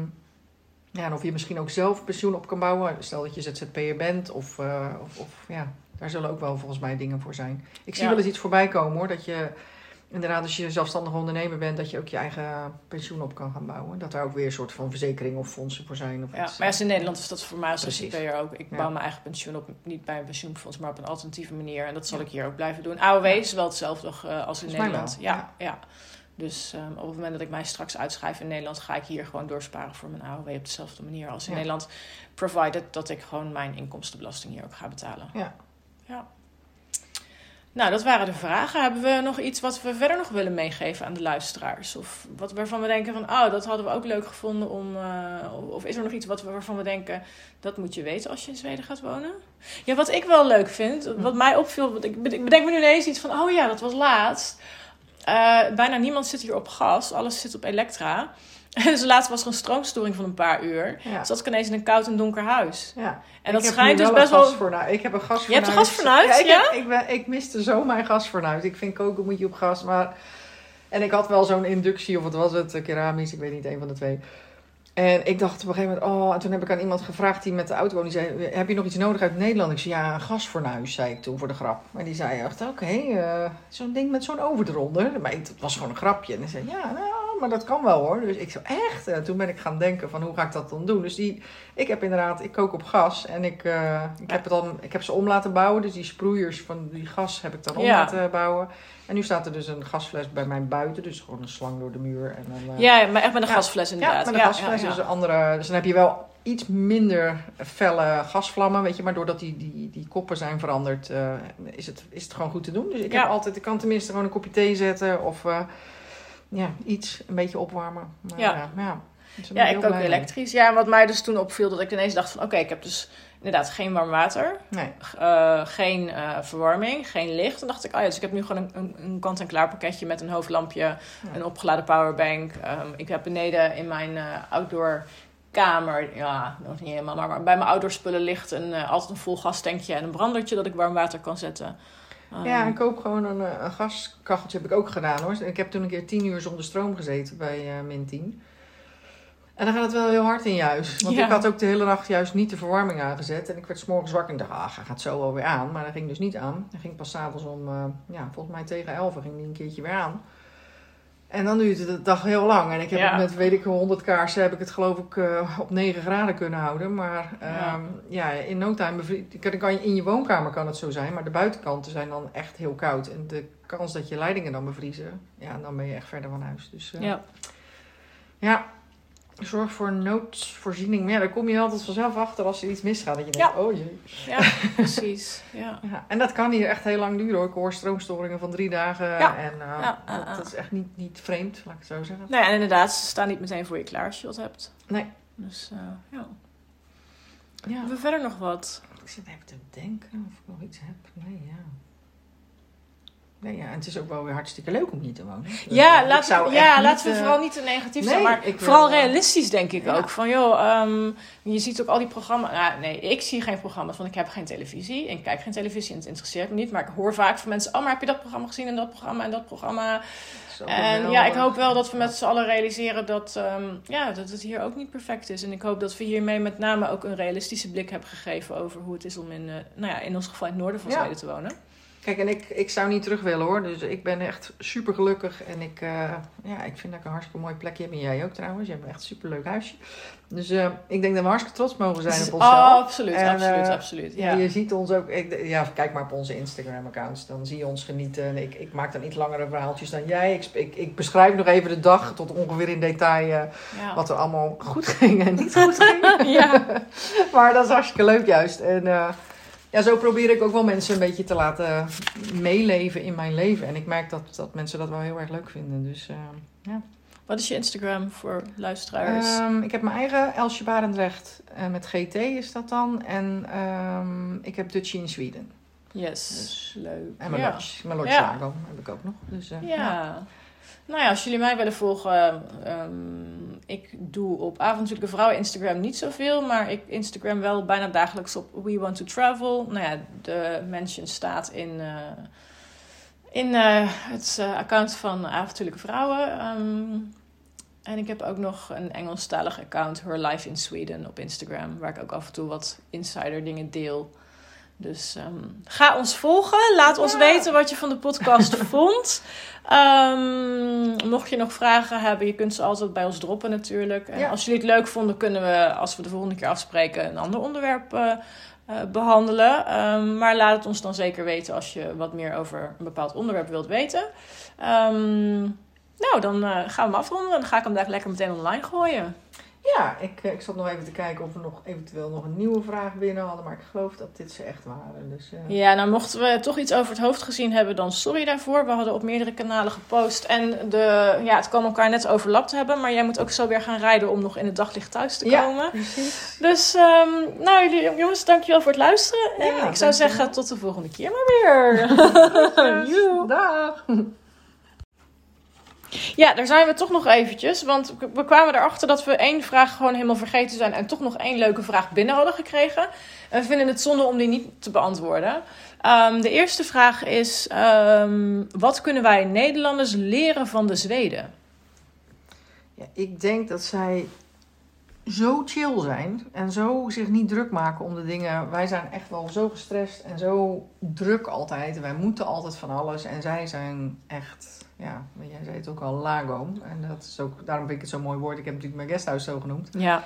ja, en of je misschien ook zelf pensioen op kan bouwen. Stel dat je ZZP'er bent. Of, eh, of, of ja, daar zullen ook wel volgens mij dingen voor zijn. Ik zie Ja. wel eens iets voorbij komen hoor. Dat je inderdaad, als je zelfstandig ondernemer bent, dat je ook je eigen pensioen op kan gaan bouwen. Dat daar ook weer een soort van verzekering of fondsen voor zijn. Of Ja, iets. maar als in Nederland is dat voor mij als. ZZP'er ook. Ik Ja. bouw mijn eigen pensioen op, niet bij een pensioenfonds, maar op een alternatieve manier. En dat zal ik hier ook blijven doen. AOW is wel hetzelfde eh, als in Nederland. Ja, ja. Dus ehm, op het moment dat ik mij straks uitschrijf in Nederland, ga ik hier gewoon doorsparen voor mijn AOW op dezelfde manier als in Ja. Nederland. Provided dat ik gewoon mijn inkomstenbelasting hier ook ga betalen. Ja. ja. Nou, dat waren de vragen. Hebben we nog iets wat we verder nog willen meegeven aan de luisteraars? Of wat waarvan we denken van, oh, dat hadden we ook leuk gevonden om... eh, of is er nog iets wat we, waarvan we denken, dat moet je weten als je in Zweden gaat wonen? Ja, wat ik wel leuk vind, wat mij opviel... ik bedenk me nu ineens iets van, oh ja, dat was laatst. Eh, bijna niemand zit hier op gas, alles zit op elektra. dus laatst was er een stroomstoring van een paar uur. Ja. Dus zat ik ineens in een koud en donker huis. Ja. En dat Ik schijnt dus best wel... Ik heb een gasfornuis. Je hebt een gasfornuis, Ja, ik, ja? heb- ik, ben, ik miste zo mijn gasfornuis. Ik vind koken moet je op gas, maar... En ik had wel zo'n inductie, of wat was het, keramisch, ik weet niet, een van de twee. En ik dacht op een gegeven moment, oh, en toen heb ik aan iemand gevraagd die met de auto woonde. Die zei, heb je nog iets nodig uit Nederland? Ik zei, ja, een gasfornuis, zei ik toen voor de grap. Maar die zei echt, oké, eh, zo'n ding met zo'n oven eronder. Maar ik- het was gewoon een grapje. En hij zei, ja, nou, maar dat kan wel hoor. Dus ik zei, echt? En toen ben ik gaan denken van, hoe ga ik dat dan doen? Dus die, ik heb inderdaad, ik kook op gas. En ik, eh, ik, heb, het dan, ik heb ze om laten bouwen. Dus die sproeiers van die gas heb ik dan om Ja. laten bouwen. En nu staat er dus een gasfles bij mij buiten. Dus gewoon een slang door de muur. En dan, eh, Ja, maar echt met een Ja. gasfles inderdaad. ja, met een gasfles. Dus, een andere, dus dan heb je wel iets minder felle gasvlammen, weet je. Maar doordat die, die, die koppen zijn veranderd, eh, is, het, is het gewoon goed te doen. Dus ik Ja. heb altijd, ik kan tenminste gewoon een kopje thee zetten of eh, ja, iets, een beetje opwarmen. Maar, Ja. ja, ja, Ja, ik ook mee. elektrisch. Ja, en wat mij dus toen opviel, dat ik ineens dacht van... Oké, ik heb dus inderdaad geen warm water. Nee, eh, geen eh, verwarming, geen licht. Dan dacht ik, oh ja, dus ik heb nu gewoon een, een, kant-en-klaar pakketje met een hoofdlampje, een opgeladen powerbank. Ehm, ik heb beneden in mijn eh, outdoor kamer, ja, nog niet helemaal, maar, maar bij mijn outdoor spullen ligt een, altijd een vol gastankje en een brandertje dat ik warm water kan zetten. Ehm, Ja, ik koop gewoon een, een gaskacheltje. Heb ik ook gedaan hoor. Ik heb toen een keer tien uur zonder stroom gezeten bij min 10. En dan gaat het wel heel hard in je huis. Want Ja. ik had ook de hele nacht juist niet de verwarming aangezet. En ik werd 's morgens wakker en dacht, ah, hij gaat zo wel weer aan. Maar dat ging dus niet aan. Hij ging pas s'avonds om, eh, ja, volgens mij tegen 11 ging die een keertje weer aan. En dan duurde de dag heel lang. En ik heb Ja. het met, weet ik, 100 kaarsen heb ik het geloof ik eh, op 9 graden kunnen houden. Maar Ja. ehm, ja, in no time, kan je, in je woonkamer kan het zo zijn. Maar de buitenkanten zijn dan echt heel koud. En de kans dat je leidingen dan bevriezen, ja, dan ben je echt verder van huis. Dus eh, ja. ja, zorg voor noodvoorziening. Maar ja, daar kom je altijd vanzelf achter als er iets misgaat. Dat je denkt, Ja. oh jee. ja, precies. Ja. Ja, en dat kan hier echt heel lang duren hoor. Ik hoor stroomstoringen van drie dagen. Ja. En eh, dat, is echt niet, niet vreemd, laat ik het zo zeggen. Nou ja, en inderdaad, ze staan niet meteen voor je klaar als je wat hebt. Nee. Dus eh, ja. Ja. Hebben we verder nog wat? Ik zit even te denken of ik nog iets heb. Nee, ja. Nee, ja, en het is ook wel weer hartstikke leuk om hier te wonen. Ja, eh, echt ja niet, laten we eh, vooral niet te negatief nee, zijn, maar wil, vooral eh, realistisch denk ik ja. ook. Van joh, ehm, je ziet ook al die programma's. Nou, nee, ik zie geen programma's, want ik heb geen televisie. Ik kijk geen televisie en het interesseert me niet. Maar ik hoor vaak van mensen: Oh, maar heb je dat programma gezien en dat programma en dat programma? En ja, ik eh, hoop wel dat we met z'n allen realiseren dat, ehm, ja, dat het hier ook niet perfect is. En ik hoop dat we hiermee met name ook een realistische blik hebben gegeven over hoe het is om in, eh, nou ja, in ons geval in het noorden van Ja. Zweden te wonen. Kijk, en ik, ik zou niet terug willen hoor. Dus ik ben echt super gelukkig. En ik, eh, ja, ik vind dat ik een hartstikke mooi plekje heb. En jij ook trouwens. Je hebt echt een super leuk huisje. Dus eh, ik denk dat we hartstikke trots mogen zijn Dus- op onszelf. absoluut, En, absoluut, eh, absoluut. Ja. Je ziet ons ook. Ik, ja, kijk maar op onze Instagram-accounts. Dan zie je ons genieten. En ik, ik maak dan iets langere verhaaltjes dan jij. Ik, ik, ik beschrijf nog even de dag tot ongeveer in detail Ja. wat er allemaal goed ging en niet goed ging. ja. maar dat is hartstikke leuk juist. En ja, zo probeer ik ook wel mensen een beetje te laten meeleven in mijn leven. En ik merk dat, dat mensen dat wel heel erg leuk vinden. Dus eh, ja. Wat is je Instagram voor luisteraars? Ehm, ik heb mijn eigen Elsje Barendrecht eh, met GT is dat dan. En ehm, ik heb Dutchie in Zweden. yes, dus- leuk. En mijn ja. lodge, mijn lodge Ja. Heb ik ook nog. Dus, eh, Ja. Nou ja, als jullie mij willen volgen, ehm, ik doe op avontuurlijke vrouwen Instagram niet zoveel, maar ik Instagram wel bijna dagelijks op We Want to Travel. Nou ja, de mention staat in, eh, in eh, het eh, account van avontuurlijke vrouwen. Ehm, en ik heb ook nog een Engelstalig account, Her Life in Sweden, op Instagram, waar ik ook af en toe wat insider dingen deel. Dus ehm, ga ons volgen. Laat ons Ja. weten wat je van de podcast vond. Ehm, mocht je nog vragen hebben, je kunt ze altijd bij ons droppen natuurlijk. En Ja. als jullie het leuk vonden, kunnen we, als we de volgende keer afspreken, een ander onderwerp eh, eh, behandelen. Ehm, maar laat het ons dan zeker weten als je wat meer over een bepaald onderwerp wilt weten. Nou, dan eh, gaan we hem afronden. Dan ga ik hem daar lekker meteen online gooien. Ja, ik, eh, ik zat nog even te kijken of we nog eventueel nog een nieuwe vraag binnen hadden. Maar ik geloof dat dit ze echt waren. Dus, eh, Ja, nou mochten we toch iets over het hoofd gezien hebben, dan sorry daarvoor. We hadden op meerdere kanalen gepost. En de, ja, het kan elkaar net overlapt hebben. Maar jij moet ook zo weer gaan rijden om nog in het daglicht thuis te Ja. komen. precies. Dus, ehm, nou jullie, jongens, dankjewel voor het luisteren. En Ja, ik zou zeggen, tot de volgende keer maar weer. Dag. Ja, daar zijn we toch nog eventjes. Want we kwamen erachter dat we één vraag gewoon helemaal vergeten zijn. En toch nog één leuke vraag binnen hadden gekregen. En we vinden het zonde om die niet te beantwoorden. Ehm, de eerste vraag is: ehm, wat kunnen wij Nederlanders leren van de Zweden? Ja, ik denk dat zij zo chill zijn en zo zich niet druk maken om de dingen. Wij zijn echt wel zo gestrest en zo druk altijd. Wij moeten altijd van alles. En zij zijn echt, ja, jij zei het ook al, lago. En dat is ook, daarom vind ik het zo'n mooi woord. Ik heb natuurlijk mijn guesthouse zo genoemd. Ja,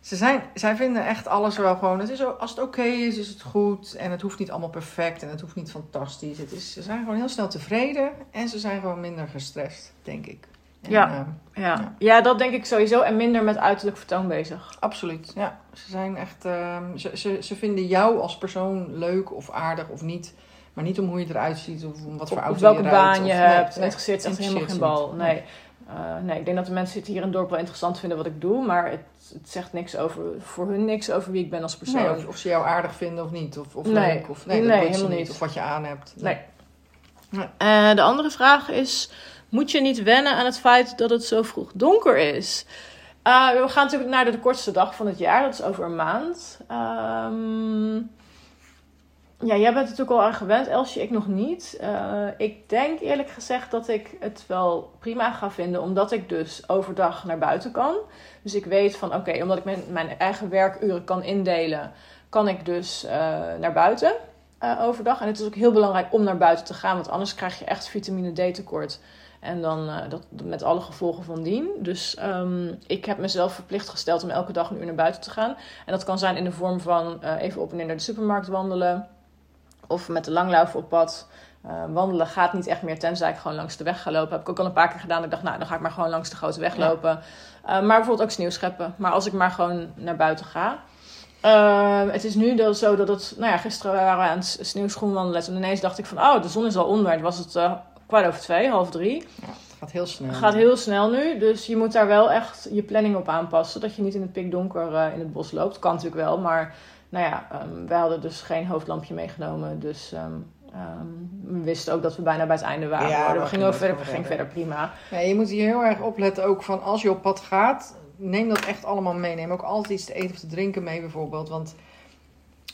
Ze zijn, zij vinden echt alles wel gewoon. Het is, als het oké is, is het goed. En het hoeft niet allemaal perfect en het hoeft niet fantastisch. Het is, ze zijn gewoon heel snel tevreden en ze zijn gewoon minder gestrest, denk ik. En, Ja. eh, ja. Ja. ja, dat denk ik sowieso. En minder met uiterlijk vertoon bezig. Absoluut, ja. Ze zijn echt, ehm, ze, ze, ze vinden jou als persoon leuk of aardig of niet. Maar niet om hoe je eruit ziet of om wat voor auto welke je rijdt. baan of- je nee, hebt. Het nee, interesseert echt helemaal geen bal. niet. Nee. Eh, nee, ik denk dat de mensen hier in het dorp wel interessant vinden wat ik doe. Maar het, het zegt niks over, voor hun niks over wie ik ben als persoon. Nee, of, of ze jou aardig vinden of niet. Of, of Nee. leuk. Of, nee, dat Nee, helemaal niet. Of wat je aan hebt. Nee. Nee. Eh, de andere vraag is: moet je niet wennen aan het feit dat het zo vroeg donker is? Eh, we gaan natuurlijk naar de, kortste dag van het jaar, dat is over een maand. Ehm, ja, jij bent er natuurlijk al aan gewend, Elsje, ik nog niet. Eh, ik denk eerlijk gezegd dat ik het wel prima ga vinden, omdat ik dus overdag naar buiten kan. Dus ik weet van oké, omdat ik mijn, eigen werkuren kan indelen, kan ik dus eh, naar buiten eh, overdag. En het is ook heel belangrijk om naar buiten te gaan, want anders krijg je echt vitamine D tekort. En dan dat, met alle gevolgen van dien. Dus ehm, ik heb mezelf verplicht gesteld om elke dag een uur naar buiten te gaan. En dat kan zijn in de vorm van even op en neer naar de supermarkt wandelen. Of met de langlauf op pad. Eh, wandelen gaat niet echt meer, tenzij ik gewoon langs de weg ga lopen. Heb ik ook al een paar keer gedaan. Ik dacht, nou, dan ga ik maar gewoon langs de grote weg Ja. lopen. Eh, maar bijvoorbeeld ook sneeuw scheppen. Maar als ik maar gewoon naar buiten ga. Ehm, het is nu dan zo dat het... Nou ja, gisteren waren we aan het sneeuwschoen wandelen. En ineens dacht ik van, oh, de zon is al onder. Het was het eh, kwart over twee, half drie. Ja, het gaat heel snel. Het gaat heel snel nu, dus je moet daar wel echt je planning op aanpassen. Dat je niet in het pikdonker eh, in het bos loopt. Kan natuurlijk wel, maar nou ja, ehm, wij hadden dus geen hoofdlampje meegenomen. Dus ehm, Ehm, we wisten ook dat we bijna bij het einde waren. Ja, we gingen, verder, we gingen verder prima. Ja, je moet hier heel erg opletten ook van als je op pad gaat, neem dat echt allemaal mee. Neem ook altijd iets te eten of te drinken mee bijvoorbeeld. Want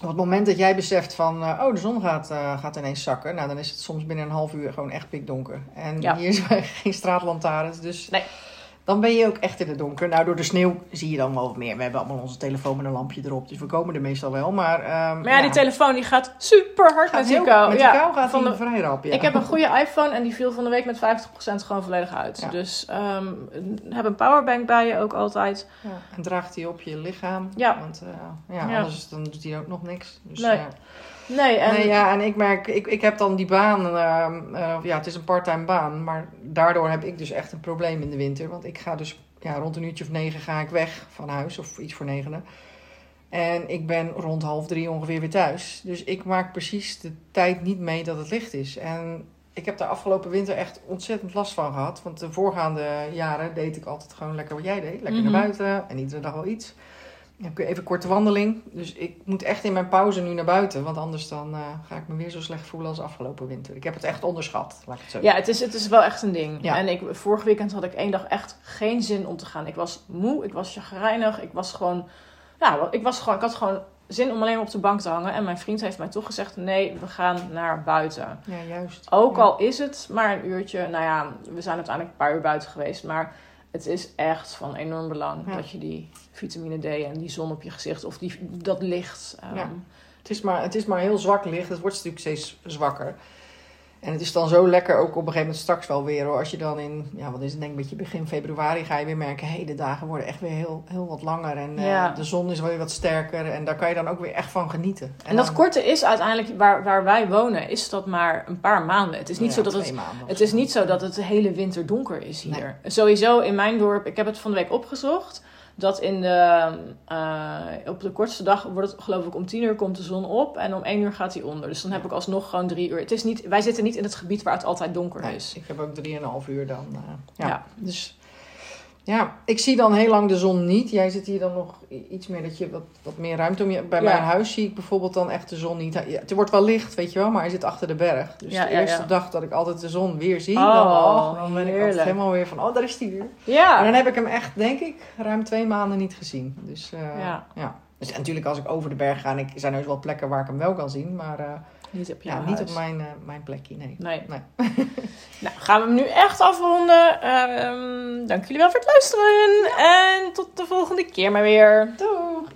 op het moment dat jij beseft van, eh, oh de zon gaat, eh, gaat ineens zakken. Nou dan is het soms binnen een half uur gewoon echt pikdonker. En Ja. hier zijn geen straatlantaarns, dus Nee. Dan ben je ook echt in het donker. Nou door de sneeuw zie je dan wel wat meer. We hebben allemaal onze telefoon met een lampje erop, dus we komen er meestal wel. Maar, ehm, Maar ja, die telefoon die gaat super hard gaat met die kou. Met die ja, kou gaat van de- vrij rap, ja. Ik heb een goede iPhone en die viel van de week met 50% gewoon volledig uit. Dus ehm, heb een powerbank bij je ook altijd. En draagt hij op je lichaam. Ja. Want eh, ja, anders dan doet hij ook nog niks. Dus, Nee. Nee, en Nee, ja, en ik merk, ik, ik heb dan die baan, ehm, eh, ja, het is een parttime baan, maar daardoor heb ik dus echt een probleem in de winter. Want ik ga dus, ja, rond een uurtje of negen ga ik weg van huis, of iets voor negenen. En ik ben rond half drie ongeveer weer thuis. Dus ik maak precies de tijd niet mee dat het licht is. En ik heb daar afgelopen winter echt ontzettend last van gehad. Want de voorgaande jaren deed ik altijd gewoon lekker wat jij deed. Lekker Mhm. naar buiten en iedere dag wel iets. Heb ik even een korte wandeling. Dus ik moet echt in mijn pauze nu naar buiten. Want anders dan eh, ga ik me weer zo slecht voelen als afgelopen winter. Ik heb het echt onderschat, laat ik het zo Ja, het is, het is wel echt een ding. Ja. En ik, vorig weekend had ik één dag echt geen zin om te gaan. Ik was moe, ik was chagrijnig, ik was gewoon... Ja, ik, was gewoon, ik had gewoon zin om alleen maar op de bank te hangen. En mijn vriend heeft mij toch gezegd, nee, we gaan naar buiten. Ja, juist. Ook Ja. al is het maar een uurtje. Nou ja, we zijn uiteindelijk een paar uur buiten geweest. Maar het is echt van enorm belang Ja. dat je die vitamine D en die zon op je gezicht... of die, dat licht... ehm, Ja. Het is, maar, het is maar heel zwak licht. Het wordt natuurlijk steeds zwakker. En het is dan zo lekker ook op een gegeven moment straks wel weer. Hoor. Als je dan in, ja wat is het denk ik, beetje begin februari ga je weer merken... hé, hey, de dagen worden echt weer heel, heel wat langer. En eh, de zon is weer wat sterker. En daar kan je dan ook weer echt van genieten. En dat dan- korte is uiteindelijk, waar, waar wij wonen, is dat maar een paar maanden. Het is niet ja, zo dat het Het is niet zo dat het de hele winter donker is hier. Sowieso in mijn dorp, ik heb het van de week opgezocht. Dat in de, eh, op de kortste dag wordt het geloof ik om 10 uur komt de zon op en om 1 uur gaat hij onder. Dus dan heb ik alsnog gewoon drie uur. Het is niet, wij zitten niet in het gebied waar het altijd donker Nee, is. ik heb ook drieënhalf uur dan. eh, ja. Ja. Dus ja, ik zie dan heel lang de zon niet. Jij zit hier dan nog iets meer dat je wat, wat meer ruimte om je. Bij Ja. mijn huis zie ik bijvoorbeeld dan echt de zon niet. Ja, het wordt wel licht, weet je wel, maar hij zit achter de berg. Dus Ja, de eerste dag dat ik altijd de zon weer zie, Oh, dan, oh, dan ben ik altijd helemaal weer van, oh, daar is die weer. En Ja, dan heb ik hem echt, denk ik, ruim twee maanden niet gezien. Dus eh, Ja. Dus natuurlijk als ik over de berg ga, en ik, er zijn heus wel plekken waar ik hem wel kan zien, maar eh, niet op ja, niet op mijn, eh, mijn plekje, nee. Nee. Nee. nou, gaan we hem nu echt afronden. Ehm dank jullie wel voor het luisteren. En tot de volgende keer maar weer. Doeg!